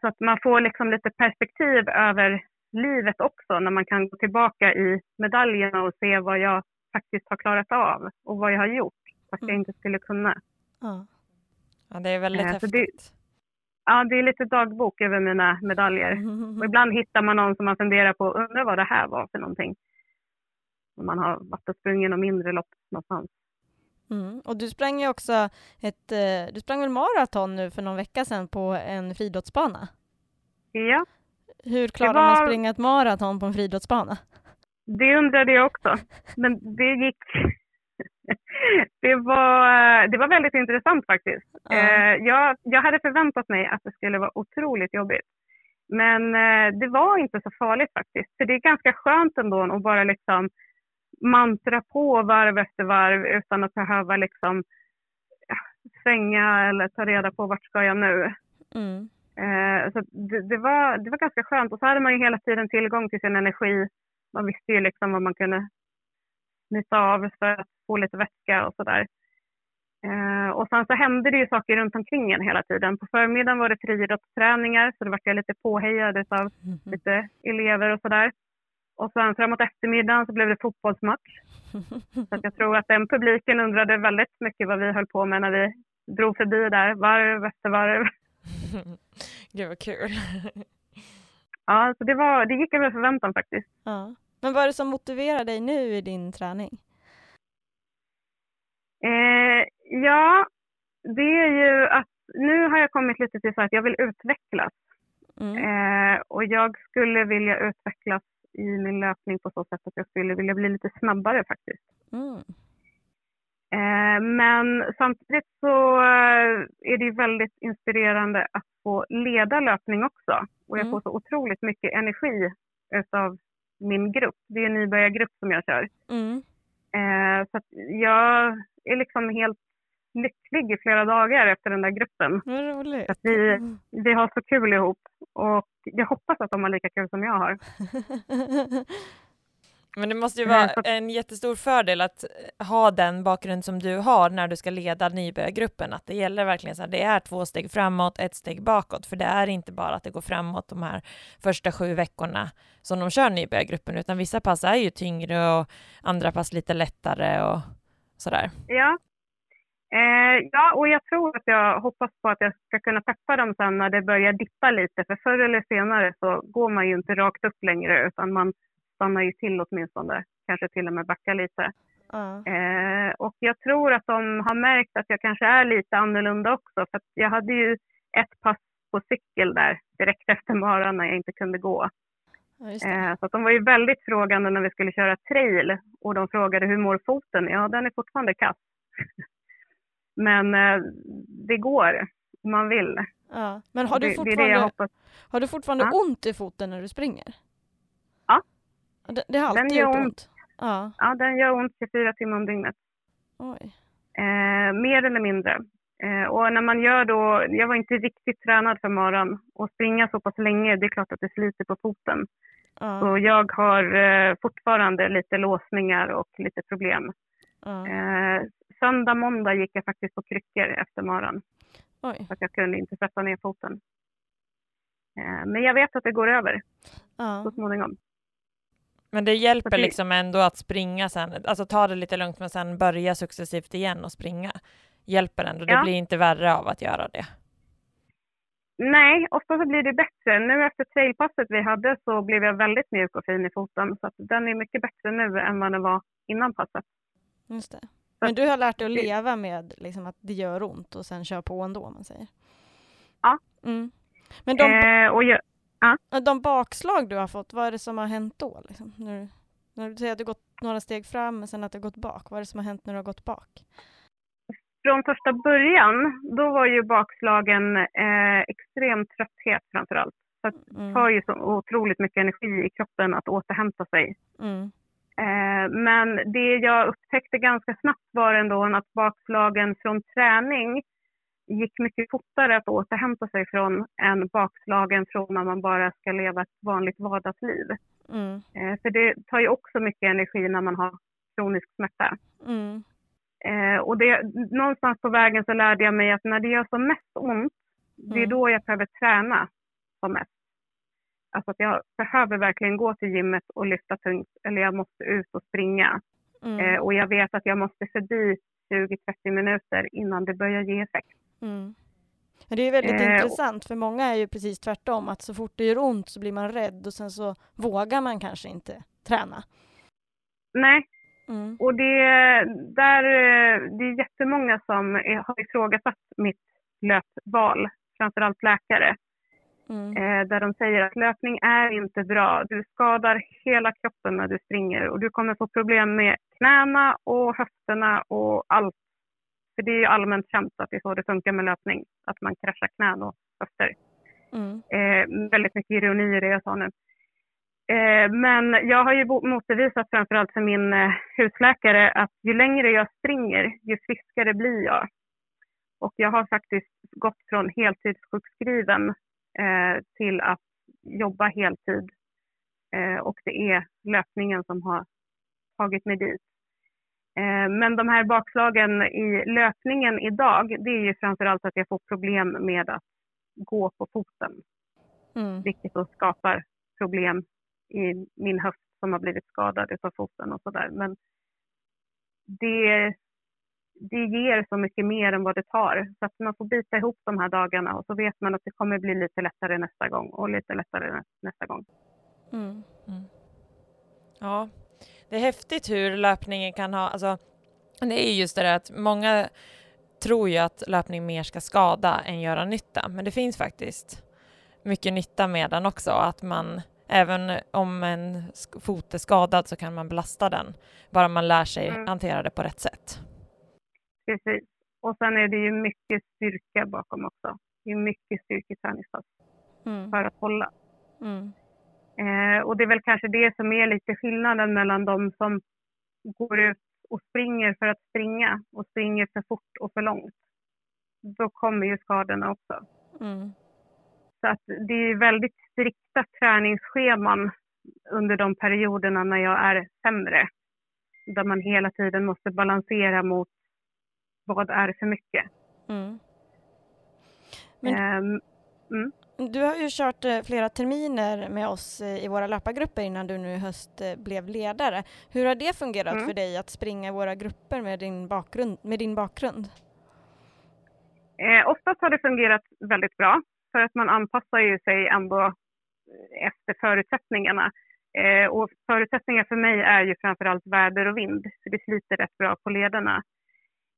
så att man får liksom lite perspektiv över livet också när man kan gå tillbaka i medaljerna och se vad jag faktiskt har klarat av och vad jag har gjort fast mm. jag inte skulle kunna. Ja, ja det är väldigt äh, häftigt. Ja, det är lite dagbok över mina medaljer. [laughs] Och ibland hittar man någon som man funderar på, undrar vad det här var för någonting. Om man har varit och sprungit något mindre lopp någonstans. Mm. Och du sprang ju också ett, eh, du sprang väl maraton nu för någon vecka sedan på en friidrottsbana? Ja, Hur klarar var- man att springa ett maraton på en friidrottsbana? det undrade jag också. Men det gick... det, var, det var väldigt intressant faktiskt. Eh, jag, jag hade förväntat mig att det skulle vara otroligt jobbigt. Men eh, det var inte så farligt faktiskt. För det är ganska skönt ändå att bara liksom mantra på varv efter varv utan att behöva liksom svänga eller ta reda på vart ska jag nu. Mm. Eh, så det, det, var, det var ganska skönt. Och så hade man ju hela tiden tillgång till sin energi. Man visste ju liksom vad man kunde nytta av för att få lite vätska och sådär. Eh, och sen så hände det ju saker runt omkring en hela tiden. På förmiddagen var det friidrottsträningar så då var jag lite påhejad av lite elever och sådär. Och sen framåt eftermiddagen så blev det fotbollsmatch. [laughs] Så jag tror att den publiken undrade väldigt mycket vad vi höll på med när vi drog förbi där, varv efter varv. [laughs] Gud vad kul. [laughs] Ja, så det, var, det gick över förväntan faktiskt. Ja. Men vad är det som motiverar dig nu i din träning? Eh, ja, det är ju att nu har jag kommit lite till så att jag vill utvecklas. Mm. Eh, och jag skulle vilja utvecklas i min löpning på så sätt att jag skulle vilja bli lite snabbare faktiskt. Mm. Eh, men samtidigt så eh, är det ju väldigt inspirerande att få leda löpning också. Och jag Mm. får så otroligt mycket energi utav min grupp. Det är en nybörjargrupp som jag kör. Mm. Eh, så att jag är liksom helt lycklig i flera dagar efter den där gruppen. Vad roligt. Att vi, Mm. vi har så kul ihop och jag hoppas att de har lika kul som jag har. [laughs] Men det måste ju Nej, vara en jättestor fördel att eh, ha den bakgrund som du har när du ska leda nybörjargruppen, att det gäller verkligen så här, det är två steg framåt, ett steg bakåt, för det är inte bara att det går framåt de här första sju veckorna som de kör nybörjargruppen, utan vissa pass är ju tyngre och andra pass lite lättare och sådär. Ja. Eh, ja, och jag tror att jag hoppas på att jag ska kunna peppa dem sen när det börjar dippa lite. För förr eller senare så går man ju inte rakt upp längre utan man stannar ju till åtminstone. Kanske till och med backar lite. Ja. Eh, och jag tror att de har märkt att jag kanske är lite annorlunda också. För jag hade ju ett pass på cykel där direkt [laughs] efter maran när jag inte kunde gå. Ja. Eh, så de var ju väldigt frågande när vi skulle köra trail och de frågade hur mår foten? Ja, den är fortfarande kass. [laughs] Men eh, det går om man vill. Ja. Men har du, det, det det fortfarande, hoppas. har du fortfarande Ja. ont i foten när du springer? Ja. Det, det har Den alltid gör gjort ont. ont. Ja. Ja, den gör ont 24 timmar om dygnet. Oj. Eh, mer eller mindre. Eh, och när man gör då, jag var inte riktigt tränad för maran och springa så pass länge, det är klart att det sliter på foten. Ja. Så jag har eh, fortfarande lite låsningar och lite problem. Ja. Eh, söndag, måndag gick jag faktiskt på kryckor efter maran. Oj. Så att jag kunde inte sätta ner foten. Eh, men jag vet att det går över Ja. så småningom. Men det hjälper liksom ändå att springa sen, alltså ta det lite lugnt men sen börja successivt igen och springa. Hjälper ändå, det Ja. blir inte värre av att göra det. Nej, ofta så blir det bättre. Nu efter trailpasset vi hade så blev jag väldigt mjuk och fin i foten. Så att den är mycket bättre nu än vad den var innan passet. Just det. Men du har lärt dig att det- leva med liksom, att det gör ont och sen kör på ändå, om man säger. Ja. Mm. Men de, Eh, och jag, de bakslag du har fått, vad är det som har hänt då? Liksom? När, du, när du säger att du gått några steg fram, men sen att du har gått bak. Vad är det som har hänt när du har gått bak? Från första början, då var ju bakslagen eh, extrem trötthet framför allt. Så det Mm. tar ju så otroligt mycket energi i kroppen att återhämta sig. Mm. Eh, men det jag upptäckte ganska snabbt var ändå att bakslagen från träning gick mycket fortare att återhämta sig från än bakslagen från när man bara ska leva ett vanligt vardagsliv. Mm. Eh, för det tar ju också mycket energi när man har kronisk smärta. Mm. Eh, och det, någonstans på vägen så lärde jag mig att när det gör som mest ont, det är Mm. då jag behöver träna som mest. Alltså att jag behöver verkligen gå till gymmet och lyfta tungt eller jag måste ut och springa. Mm. Eh, och jag vet att jag måste förbi 20-30 minuter innan det börjar ge effekt. Mm. Men det är väldigt Eh, intressant för många är ju precis tvärtom att så fort det gör ont så blir man rädd och sen så vågar man kanske inte träna. Nej, Mm. och det, där, eh, det är jättemånga som är- har ifrågasatt mitt löpval, framförallt läkare. Mm. eh, där de säger att löpning är inte bra. Du skadar hela kroppen när du springer och du kommer få problem med knäna och höfterna och allt. För det är ju allmänt känt att det är så det funkar med löpning, att man kraschar knän och höfter. Mm. Eh, väldigt mycket ironi i det jag sa nu. Eh, men jag har ju motbevisat framförallt för min eh, husläkare att ju längre jag springer, ju friskare blir jag. Och jag har faktiskt gått från heltidssjukskriven eh, till att jobba heltid. Och det är löpningen som har tagit mig dit. Men de här bakslagen i löpningen idag, det är ju framförallt att jag får problem med att gå på foten Mm. vilket då skapar problem i min höft som har blivit skadad utav foten och sådär. Men det, det ger så mycket mer än vad det tar. Så att man får bita ihop de här dagarna och så vet man att det kommer bli lite lättare nästa gång och lite lättare nä- nästa gång. Mm. Ja, det är häftigt hur löpningen kan ha, alltså det är ju just det där att många tror ju att löpning mer ska skada än göra nytta, men det finns faktiskt mycket nytta med den också, att man även om en fot är skadad så kan man belasta den, bara man lär sig Mm. hantera det på rätt sätt. Precis. Och sen är det ju mycket styrka bakom också. Det är mycket styrketräningspass Mm. för att hålla. Mm. Eh, och det är väl kanske det som är lite skillnaden mellan de som går ut och springer för att springa och springer för fort och för långt. Då kommer ju skadorna också. Mm. Så att det är väldigt strikta träningsscheman under de perioderna när jag är sämre. Där man hela tiden måste balansera mot vad är för mycket. Mm. Men- Ehm, Du har ju kört eh, flera terminer med oss eh, i våra löpargrupper innan du nu i höst eh, blev ledare. Hur har det fungerat Mm. för dig att springa i våra grupper med din bakgrund? Med din bakgrund? Eh, oftast har det fungerat väldigt bra för att man anpassar ju sig ändå efter förutsättningarna. Eh, och förutsättningar för mig är ju framförallt väder och vind, så det sliter rätt bra på lederna.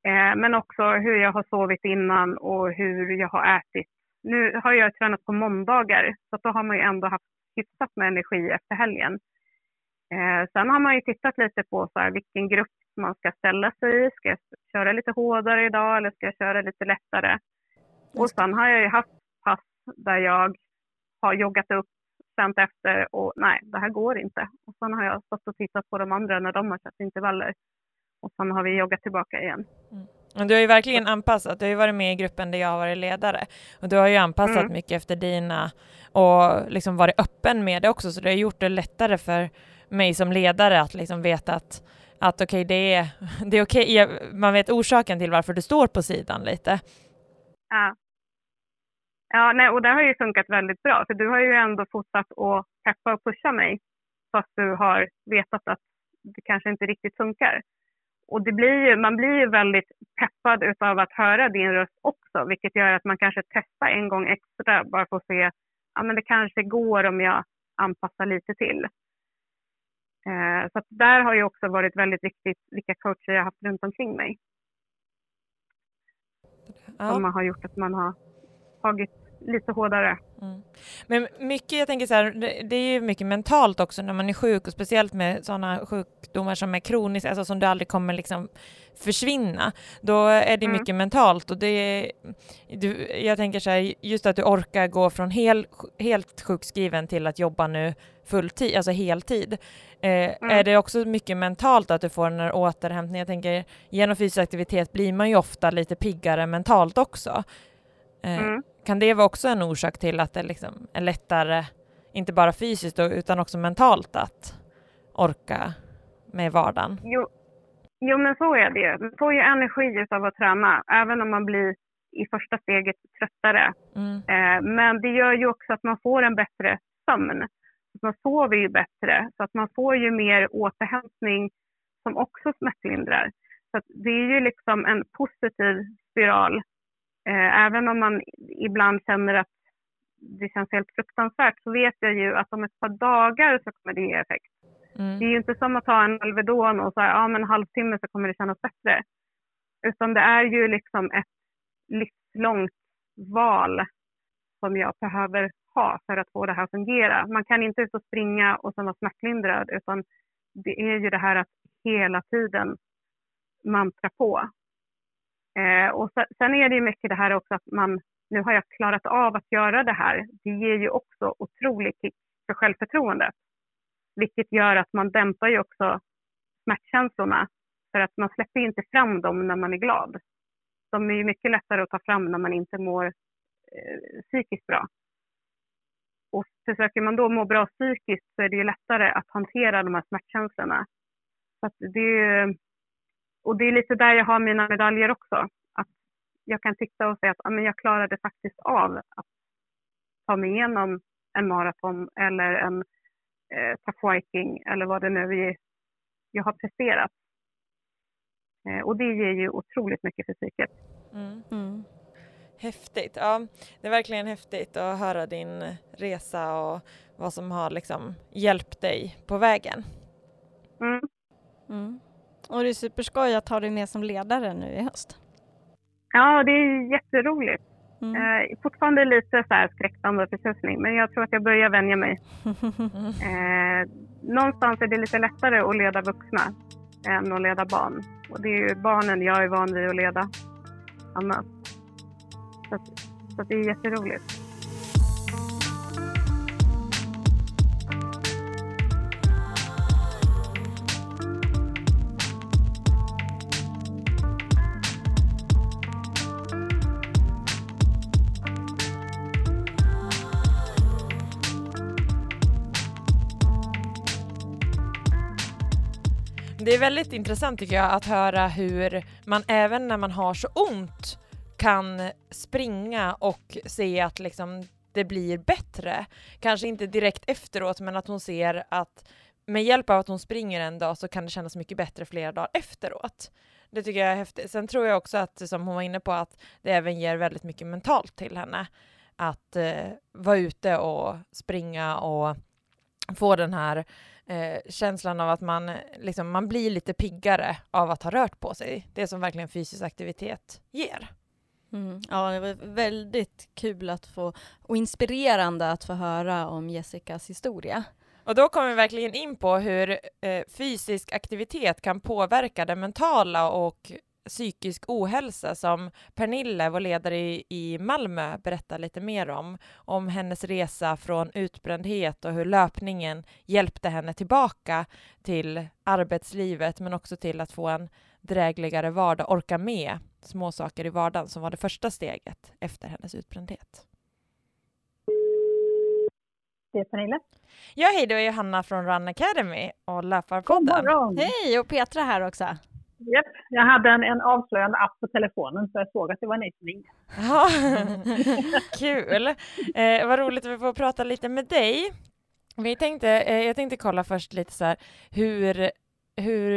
Eh, men också hur jag har sovit innan och hur jag har ätit. Nu har jag tränat på måndagar, så då har man ju ändå haft hyfsat med energi efter helgen. Eh, sen har man ju tittat lite på så här, vilken grupp man ska ställa sig i. Ska jag köra lite hårdare idag eller ska jag köra lite lättare? Och sen har jag ju haft pass där jag har joggat upp, känt efter och nej, det här går inte. Och sen har jag stått och tittat på de andra när de har kört intervaller. Och sen har vi joggat tillbaka igen. Men du har ju verkligen anpassat, du har ju varit med i gruppen där jag har varit ledare och du har ju anpassat Mm. mycket efter dina och liksom varit öppen med det också så det har gjort det lättare för mig som ledare att liksom veta att, att okej det är, [laughs] det är okej, jag- man vet orsaken till varför du står på sidan lite. Ja. Ja, nej, och det har ju funkat väldigt bra. För du har ju ändå fortsatt att peppa och pusha mig. Fast du har vetat att det kanske inte riktigt funkar. Och det blir ju, man blir ju väldigt peppad utav att höra din röst också. Vilket gör att man kanske testar en gång extra bara för att se, ja men det kanske går om jag anpassar lite till. Eh, så där har ju också varit väldigt viktigt vilka coacher jag haft runt omkring mig. Som Ja. har gjort att man har tagit lite hårdare. Mm. Men mycket, jag tänker så här, det, det är ju mycket mentalt också när man är sjuk och speciellt med sådana sjukdomar som är kroniska, alltså som du aldrig kommer liksom försvinna. Då är det Mm. mycket mentalt och det du, jag tänker så här, just att du orkar gå från hel, helt sjukskriven till att jobba nu fulltid, alltså heltid. Eh, Är det också mycket mentalt att du får den här återhämtningen? Jag tänker genom fysisk aktivitet blir man ju ofta lite piggare mentalt också. Eh, Mm. Kan det vara också en orsak till att det liksom är lättare, inte bara fysiskt utan också mentalt att orka med vardagen? Jo, jo, men så är det ju. Man får ju energi av att träna, även om man blir i första steget tröttare. Mm. Eh, men det gör ju också att man får en bättre sömn. Man sover ju bättre, så att man får ju mer återhämtning som också smärtlindrar. Så det är ju liksom en positiv spiral även om man ibland känner att det känns helt fruktansvärt så vet jag ju att om ett par dagar så kommer det ge effekt. Mm. Det är ju inte som att ta en Alvedon och så här, ja men en halvtimme så kommer det kännas bättre. Utan det är ju liksom ett livslångt val som jag behöver ha för att få det här att fungera. Man kan inte ut och springa och sen vara smärtlindrad utan det är ju det här att hela tiden mantra på. Eh, och sen är det ju mycket det här också att man, nu har jag klarat av att göra det här. Det ger ju också otrolig kick för självförtroendet. Vilket gör att man dämpar ju också smärtkänslorna. För att man släpper inte fram dem när man är glad. De är ju mycket lättare att ta fram när man inte mår eh, psykiskt bra. Och försöker man då må bra psykiskt så är det ju lättare att hantera de här smärtkänslorna. Så det, och det är lite där jag har mina medaljer också. Att jag kan titta och säga att men jag klarade faktiskt av att ta mig igenom en maraton eller en eh, tough viking eller vad det nu är jag har presterat. Eh, och det ger ju otroligt mycket för psyket. Mm. Mm. Häftigt. Ja, det är verkligen häftigt att höra din resa och vad som har liksom hjälpt dig på vägen. Mm. Och det är superskoj att ha dig med som ledare nu i höst. Ja, det är jätteroligt. Mm. Eh, fortfarande lite så här skräckblandad och förtjusning, men jag tror att jag börjar vänja mig. [laughs] Eh, någonstans är det lite lättare att leda vuxna än att leda barn. Och det är ju barnen jag är van vid att leda annars. Så, så det är jätteroligt. Det är väldigt intressant tycker jag att höra hur man även när man har så ont kan springa och se att liksom det blir bättre. Kanske inte direkt efteråt men att hon ser att med hjälp av att hon springer en dag så kan det kännas mycket bättre flera dagar efteråt. Det tycker jag är häftigt. Sen tror jag också att, som hon var inne på, att det även ger väldigt mycket mentalt till henne. Att eh, vara ute och springa och få den här eh, känslan av att man, liksom, man blir lite piggare av att ha rört på sig. Det som verkligen fysisk aktivitet ger. Mm. Ja, det var väldigt kul att få, och inspirerande att få höra om Jessicas historia. Och då kommer vi verkligen in på hur eh, fysisk aktivitet kan påverka det mentala och psykisk ohälsa som Pernille, vår ledare i, i Malmö, berättar lite mer om. Om hennes resa från utbrändhet och hur löpningen hjälpte henne tillbaka till arbetslivet men också till att få en drägligare vardag, orka med små saker i vardagen som var det första steget efter hennes utbrändhet. Det är Pernilla. Ja, hej, det är Johanna från Run Academy och God Löparpodden. morgon! Hej, och Petra här också. Japp, jag hade en, en avslöjande app på telefonen så jag såg att det var ni som ringde. Ja, [laughs] kul. Eh, vad roligt att vi får prata lite med dig. Vi tänkte, eh, jag tänkte kolla först lite så här hur, hur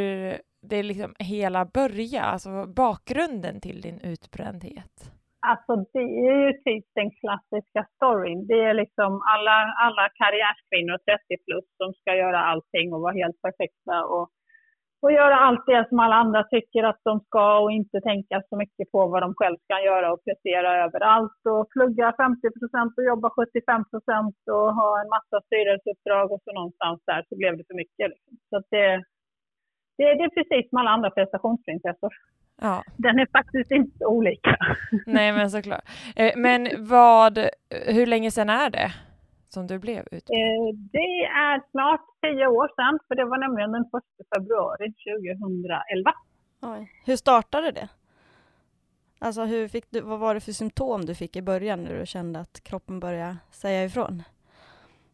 det liksom hela börjar, alltså bakgrunden till din utbrändhet. Alltså det är ju typ den klassiska storyn. Det är liksom alla, alla karriärskvinnor 30 plus som ska göra allting och vara helt perfekta och, och göra allt det som alla andra tycker att de ska och inte tänka så mycket på vad de själv ska göra och prestera överallt och plugga 50 procent och jobba 75 procent och ha en massa styrelseuppdrag och så någonstans där så blev det för mycket. Liksom. Så det, det, det är precis som alla andra prestationsprinsessor. Ja, Den är faktiskt inte olika. nej men såklart. Eh, men vad, hur länge sedan är det som du blev utbränd? Eh, Det är snart tio år sedan, för det var nämligen den 1 februari 2011. Oj. Hur startade det? Alltså hur fick du, vad var det för symptom du fick i början när du kände att kroppen började säga ifrån?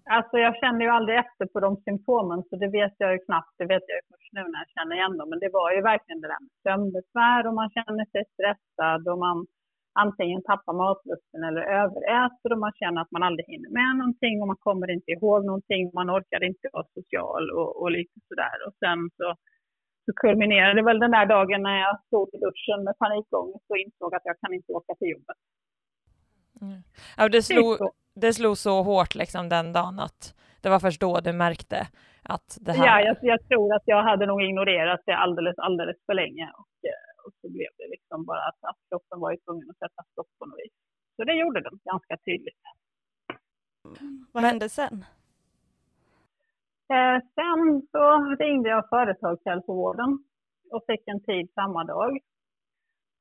Alltså jag kände ju aldrig efter på de symptomen, så det vet jag ju knappt. Det vet jag ju först nu när jag känner igen dem. Men det var ju verkligen det där med sömnbesvär och man känner sig stressad och man antingen tappar matlusten eller överäter och man känner att man aldrig hinner med någonting och man kommer inte ihåg någonting. Man orkar inte vara social och, och lite sådär. Och sen så, så kulminerade väl den där dagen när jag stod i duschen med panikångest och insåg att jag kan inte åka till jobbet. Mm. Ja, det, slog, det slog så hårt liksom den dagen att det var först då du märkte att det här... Ja, jag, jag tror att jag hade nog ignorerat det alldeles, alldeles för länge och, eh, och så blev det liksom bara att, att kroppen var tvungen att sätta stopp på något vis. Så det gjorde den ganska tydligt. Vad hände sen? Eh, sen så ringde jag företagshälsovården och fick en tid samma dag.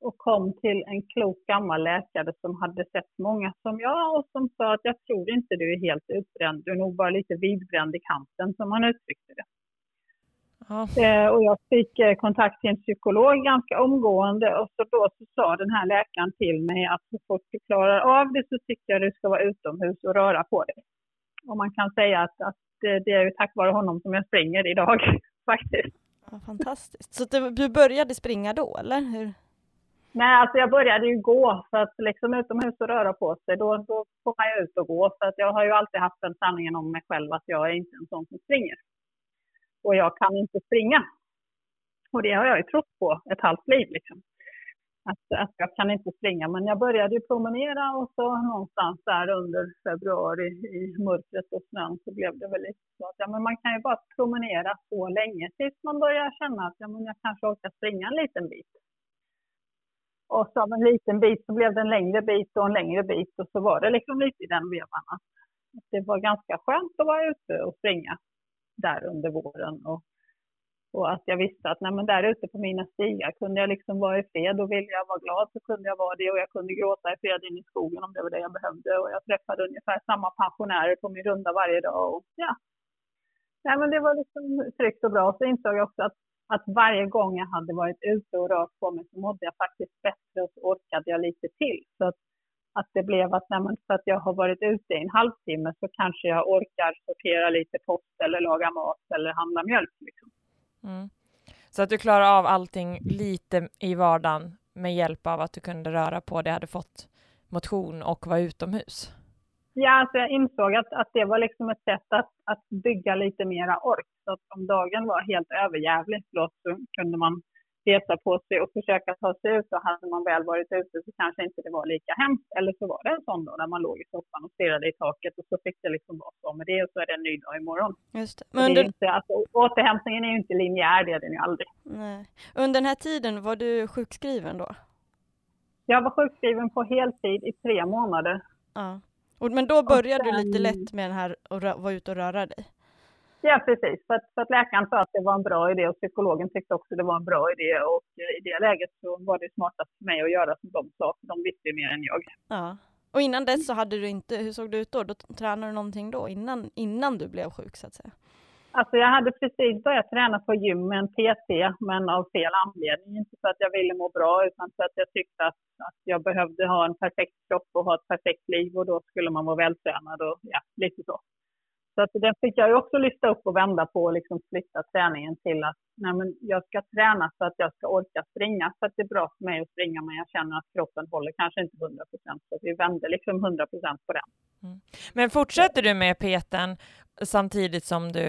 Och kom till en klok gammal läkare som hade sett många som jag och som sa att jag tror inte du är helt utbränd, du är nog bara lite vidbränd i kanten som han uttryckte det. Eh, och jag fick eh, kontakt till en psykolog ganska omgående och så då så sa den här läkaren till mig att så fort du klarar av det så tycker jag du ska vara utomhus och röra på dig. Och man kan säga att, att det är ju tack vare honom som jag springer idag [laughs] faktiskt. Ja, fantastiskt. Så du började springa då eller? Hur? Nej, alltså jag började ju gå för att liksom utomhus och röra på sig, då, då får man ju ut och gå. För att jag har ju alltid haft den sanningen om mig själv att jag är inte en sån som springer. Och jag kan inte springa. Och det har jag ju trott på ett halvt liv liksom att, att jag kan inte springa. Men jag började ju promenera och så någonstans där under februari i mörkret och snön så blev det väl lite så att ja, men man kan ju bara promenera så länge tills man börjar känna att ja, men jag kanske orkar springa en liten bit. Och så av en liten bit så blev det en längre bit och en längre bit och så var det liksom lite i den vevan det var ganska skönt att vara ute och springa där under våren och och att jag visste att nej, men där ute på mina stigar kunde jag liksom vara i fred och ville jag vara glad så kunde jag vara det och jag kunde gråta i fred in i skogen om det var det jag behövde. Och jag träffade ungefär samma pensionärer på min runda varje dag. Och, ja. Nej, men det var liksom tryggt och bra. Så insåg jag också att, att varje gång jag hade varit ute och rört på mig så mådde jag faktiskt bättre och så orkade jag lite till. Så att, att det blev att nej, men för att jag har varit ute i en halvtimme så kanske jag orkar sortera lite post eller laga mat eller handla mjölk. Liksom. Mm. Så att du klarar av allting lite i vardagen med hjälp av att du kunde röra på dig, hade fått motion och vara utomhus? Ja, alltså jag insåg att, att det var liksom ett sätt att, att bygga lite mera ork. Så att om dagen var helt överjävlig så kunde man resa på sig och försöka ta sig ut. Och hade man väl varit ute så kanske inte det var lika hemskt. Eller så var det en sån dag där man låg i soffan och stirrade i taket och så fick det liksom vara så med det och så är det en ny dag imorgon. Just det. Men under... det är inte, alltså, återhämtningen är ju inte linjär, det är den ju aldrig. Nej. Under den här tiden, var du sjukskriven då? Jag var sjukskriven på heltid i tre månader. Ja. Men då började sen... du lite lätt med den här att vara ute och röra dig? Ja, precis. För att, för att läkaren sa att det var en bra idé och psykologen tyckte också det var en bra idé. Och i det läget så var det smartast för mig att göra som de sa, för de visste ju mer än jag. Ja. Och innan dess så hade du inte, hur såg det ut då? Då tränade du någonting då, innan, innan du blev sjuk så att säga? Alltså jag hade precis börjat träna på gym med en PT, men av fel anledning. Inte för att jag ville må bra, utan för att jag tyckte att, att jag behövde ha en perfekt kropp och ha ett perfekt liv och då skulle man vara vältränad och ja, lite så. Så att den fick jag ju också lyfta upp och vända på och liksom flytta träningen till att nej men jag ska träna för att jag ska orka springa. För att det är bra för mig att springa men jag känner att kroppen håller kanske inte 100 procent. Så vi vände liksom 100 procent på den. Mm. Men fortsätter du med peten samtidigt som du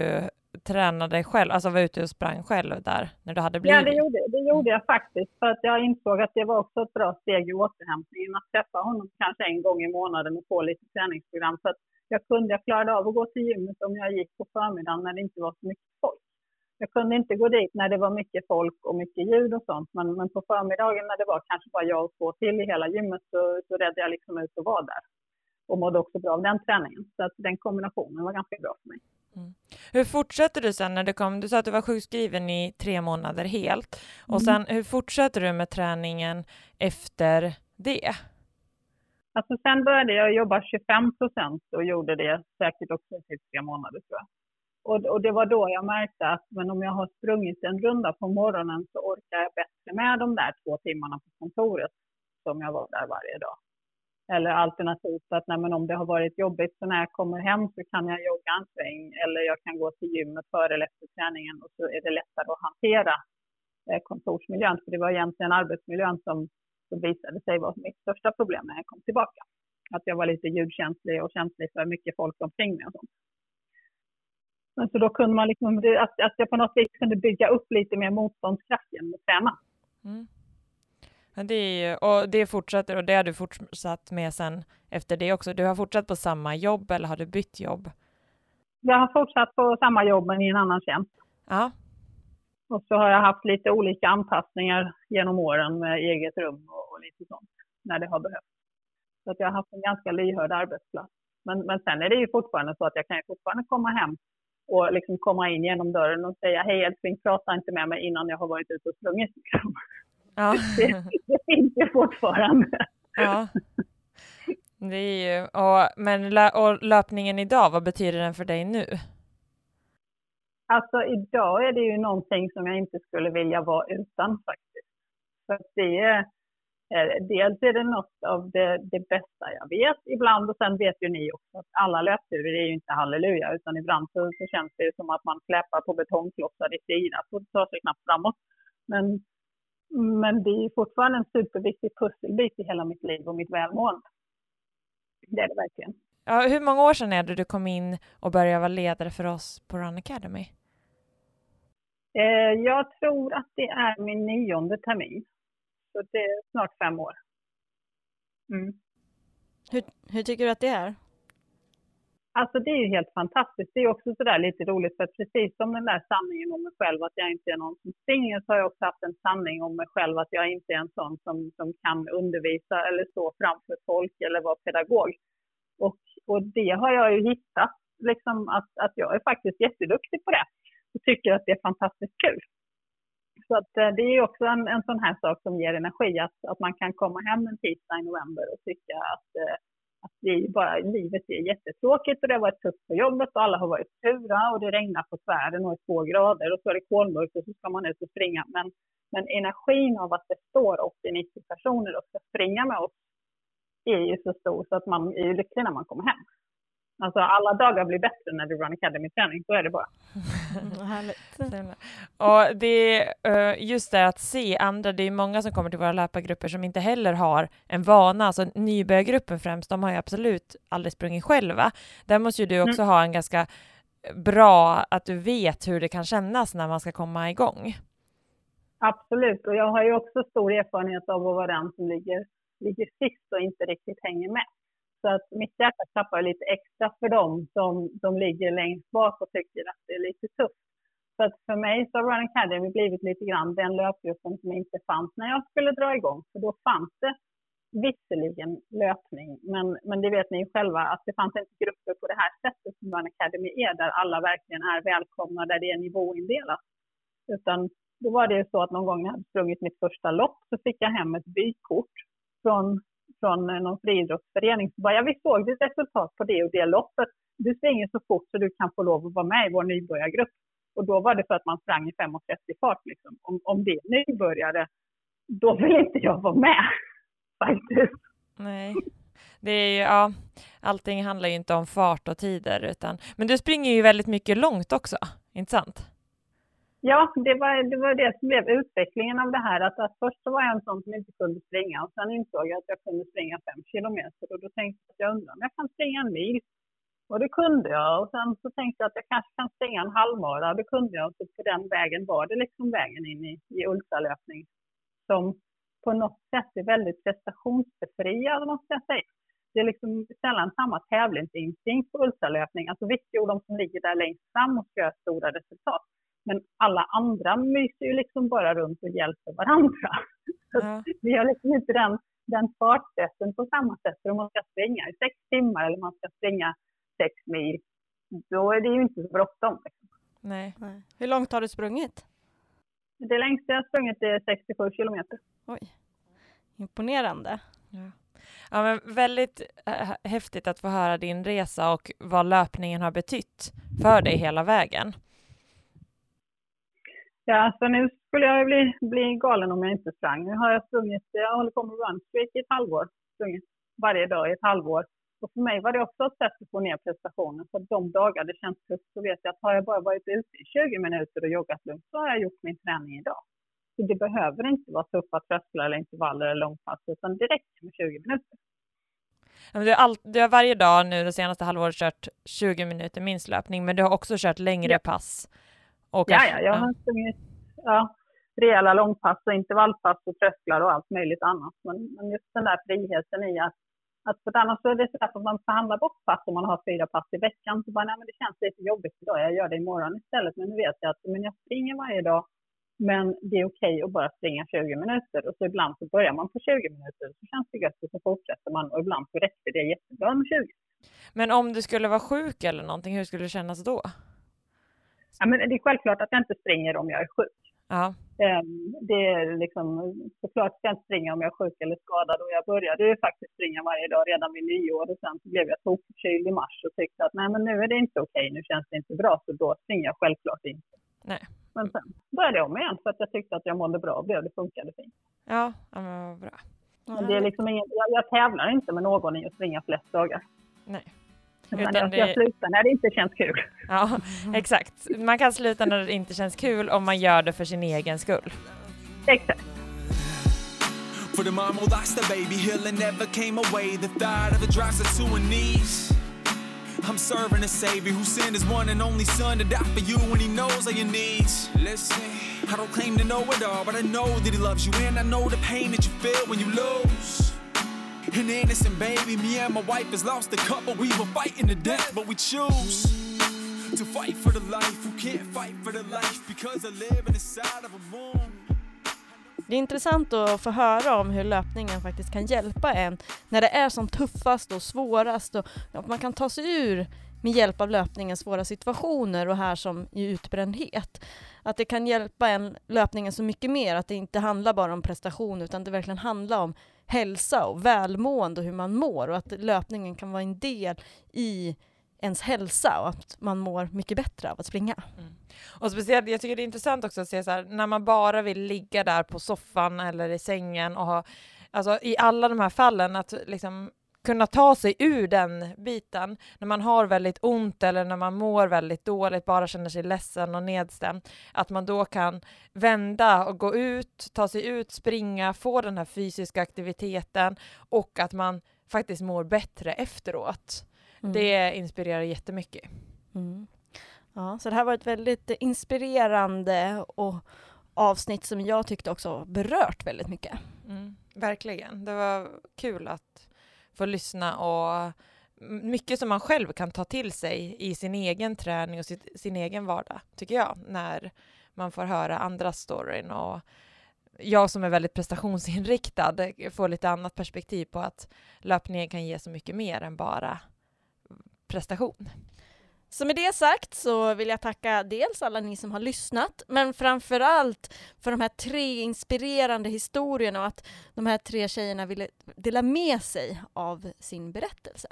tränade själv, alltså var ute och sprang själv där när du hade blivit? Ja, det gjorde, det gjorde jag faktiskt. För att jag insåg att det var också ett bra steg i återhämtningen att träffa honom kanske en gång i månaden och få lite träningsprogram. För att jag kunde, jag klarade av att gå till gymmet om jag gick på förmiddagen när det inte var så mycket folk. Jag kunde inte gå dit när det var mycket folk och mycket ljud och sånt, men, men på förmiddagen när det var kanske bara jag och två till i hela gymmet så, så räddade jag liksom ut och var där. Och mådde också bra av den träningen. Så att den kombinationen var ganska bra för mig. Mm. Hur fortsätter du sen när det kom? Du sa att du var sjukskriven i tre månader helt. Och mm. sen hur fortsätter du med träningen efter det? Alltså sen började jag jobba 25 procent och gjorde det säkert också i typ tre månader tror jag. Och, och, det var då jag märkte att men om jag har sprungit en runda på morgonen så orkar jag bättre med de där två timmarna på kontoret som jag var där varje dag. Eller alternativt att nej, men om det har varit jobbigt så när jag kommer hem så kan jag jogga en sväng eller jag kan gå till gymmet före eller efter träningen och så är det lättare att hantera eh, kontorsmiljön. För det var egentligen arbetsmiljön som som visade sig vara mitt största problem när jag kom tillbaka. Att jag var lite ljudkänslig och känslig för mycket folk omkring mig och sånt. Men så då kunde man liksom, att, att jag på något vis kunde bygga upp lite mer motståndskraft genom att träna. Mm. Det är och det fortsätter och det har du fortsatt med sen efter det också. Du har fortsatt på samma jobb eller har du bytt jobb? Jag har fortsatt på samma jobb men i en annan tjänst. Ja. Och så har jag haft lite olika anpassningar genom åren med eget rum och, lite sånt när det har behövts. Så att jag har haft en ganska lyhörd arbetsplats. Men, men sen är det ju fortfarande så att jag kan fortfarande komma hem och liksom komma in genom dörren och säga hej älskling, prata inte med mig innan jag har varit ute och sprungit. Ja. [laughs] Det, det finns ju fortfarande. Ja. Det är ju, och, men lö, och löpningen idag, vad betyder den för dig nu? Alltså idag är det ju någonting som jag inte skulle vilja vara utan faktiskt. För det är, eh, dels är det något av det, det, bästa jag vet ibland och sen vet ju ni också att alla löpturer är ju inte halleluja utan ibland så, så känns det ju som att man släpar på betongklossar i sidan och tar sig knappt framåt. Men, men det är fortfarande en superviktig pusselbit i hela mitt liv och mitt välmående. Det är det verkligen. Ja, hur många år sedan är det du kom in och började vara ledare för oss på Run Academy? Eh, jag tror att det är min nionde termin. Så det är snart fem år. Mm. Hur, hur tycker du att det är? Alltså det är ju helt fantastiskt. Det är också sådär lite roligt för precis som den där sanningen om mig själv att jag inte är någon som springer så har jag också haft en sanning om mig själv att jag inte är en sån som, som kan undervisa eller stå framför folk eller vara pedagog. Och, och det har jag ju hittat, liksom att, att jag är faktiskt jätteduktig på det och tycker att det är fantastiskt kul. Så att eh, det är också en, en sån här sak som ger energi, att, att man kan komma hem en tisdag i november och tycka att, eh, att det är bara, livet är jättetråkigt och det har varit tufft på jobbet och alla har varit sura och det regnar på tvären och är två grader och så är det kolmörkt och så ska man ut och springa. Men, men energin av att det står 80-90 personer och ska springa med oss är ju så stor så att man är ju lycklig när man kommer hem. Alltså alla dagar blir bättre när du run academy-träning, så är det bara. [laughs] och det är eh, just det att se andra, det är många som kommer till våra löpargrupper som inte heller har en vana, alltså nybörjargruppen främst, de har ju absolut aldrig sprungit själva. Där måste ju du också mm. ha en ganska bra, att du vet hur det kan kännas när man ska komma igång. Absolut, och jag har ju också stor erfarenhet av att vara den som ligger, ligger sist och inte riktigt hänger med. Så att mitt hjärta klappar lite extra för dem som, som ligger längst bak och tycker att det är lite tufft. Så att för mig så har Run Academy blivit lite grann den löpgruppen som inte fanns när jag skulle dra igång. För då fanns det visserligen löpning, men, men det vet ni själva att det fanns inte grupper på det här sättet som Run Academy är, där alla verkligen är välkomna, där det är nivåindelat. Utan då var det ju så att någon gång när jag hade sprungit mitt första lopp så fick jag hem ett bykort från från någon friidrottsförening. Så bara, ja, vi såg ditt resultat på det och det loppet. Du springer så fort så du kan få lov att vara med i vår nybörjargrupp. Och då var det för att man sprang i 5.30 fart. Liksom. Om, om det är nybörjare, då vill inte jag vara med. [laughs] Faktiskt. Nej. Det är ju, ja, allting handlar ju inte om fart och tider, utan, men du springer ju väldigt mycket långt också, inte sant? Ja, det var, det var det som blev utvecklingen av det här. Att, att först så var jag en sån som inte kunde springa och sen insåg jag att jag kunde springa fem kilometer och då tänkte jag att jag undrar om jag kan springa en mil. Och det kunde jag och sen så tänkte jag att jag kanske kan springa en halvmara och det kunde jag. Och typ på den vägen var det liksom vägen in i, i ultralöpning som på något sätt är väldigt prestationsbefriad måste jag säga. Det är liksom sällan samma tävlingsinstinkt på ultralöpning. Alltså vilka jo, de som ligger där längst fram och ska göra stora resultat. Men alla andra myser ju liksom bara runt och hjälper varandra. Ja. Vi har liksom inte den, den fartstressen på samma sätt. För om man ska springa i sex timmar eller man ska springa sex mil, då är det ju inte så bråttom. Liksom. Nej. Nej. Hur långt har du sprungit? Det längsta jag har sprungit är 67 kilometer. Oj, imponerande. Ja. Ja, men väldigt äh, häftigt att få höra din resa och vad löpningen har betytt för dig hela vägen. Ja, så nu skulle jag bli, bli galen om jag inte sprang. Nu har jag sprungit, jag håller på med runstreak i ett halvår, sprungit varje dag i ett halvår. Och för mig var det också ett sätt att få ner prestationen. För de dagar det känns tufft så vet jag att har jag bara varit ute i 20 minuter och joggat lugnt så har jag gjort min träning idag. Så det behöver inte vara tuffa trösklar eller intervaller eller långpass utan det räcker med 20 minuter. Ja, du, har all, du har varje dag nu det senaste halvåret kört 20 minuter minst löpning, men du har också kört längre Ja. pass. Och Ja, ja, jag har sprungit ja, rejäla långpass och intervallpass och trösklar och allt möjligt annat. Men, men just den där friheten i att, att för annars är det så att man förhandlar bort pass om man har fyra pass i veckan. Så bara, nej men det känns lite jobbigt idag, jag gör det imorgon istället. Men nu vet jag att men jag springer varje dag. Men det är okej att bara springa 20 minuter. Och så ibland så börjar man på 20 minuter så känns det gött och så fortsätter man. Och ibland så räcker det jättebra med 20. Men om du skulle vara sjuk eller någonting, hur skulle det kännas då? Ja, men det är självklart att jag inte springer om jag är sjuk. Ja, Ehm, Det är liksom, såklart ska jag inte springa om jag är sjuk eller skadad och jag började ju faktiskt springa varje dag redan vid nyår och sen så blev jag tokförkyld i mars och tyckte att nej men nu är det inte okej, nu känns det inte bra så då springer jag självklart inte. Nej. Men sen började jag om igen för att jag tyckte att jag mådde bra och blev det funkade fint. ja, ja men vad bra. Men det är liksom ingen, jag, jag tävlar inte med någon i att springa flest dagar. Nej. Utan jag, det- slutar när det inte känns kul. Ja, exakt. Man kan sluta när det inte känns kul om man gör det för sin egen skull. Exakt. For the mom who lost her baby, healing never came away. The thought of it drives her to her knees. I'm serving a savior who sent his one and only son to die for you when he knows all your needs. Listen, I don't claim to know it all, but I know that he loves you, and I know the pain that you feel when you lose. An innocent baby, me and my wife has lost a couple. We were fighting to death, but we choose to fight for the life who can't fight for the life because they're living inside of a moon. Det är intressant att få höra om hur löpningen faktiskt kan hjälpa en när det är som tuffast och svårast och att man kan ta sig ur med hjälp av löpningen svåra situationer och här som i utbrändhet. Att det kan hjälpa en löpningen så mycket mer, att det inte handlar bara om prestation utan det verkligen handlar om hälsa och välmående och hur man mår och att löpningen kan vara en del i ens hälsa och att man mår mycket bättre av att springa. Mm. Och speciellt, jag tycker det är intressant också att se så här, när man bara vill ligga där på soffan eller i sängen och ha, alltså i alla de här fallen, att liksom kunna ta sig ur den biten när man har väldigt ont eller när man mår väldigt dåligt, bara känner sig ledsen och nedstämd, att man då kan vända och gå ut, ta sig ut, springa, få den här fysiska aktiviteten och att man faktiskt mår bättre efteråt. Mm. Det inspirerar jättemycket. Mm. Ja, så det här var ett väldigt inspirerande och avsnitt som jag tyckte också berört väldigt mycket. Mm, verkligen. Det var kul att få lyssna och mycket som man själv kan ta till sig i sin egen träning och sitt, sin egen vardag, tycker jag, när man får höra andras storyn och jag som är väldigt prestationsinriktad får lite annat perspektiv på att löpningen kan ge så mycket mer än bara prestation. Så med det sagt så vill jag tacka dels alla ni som har lyssnat, men framför allt för de här tre inspirerande historierna och att de här tre tjejerna ville dela med sig av sin berättelse.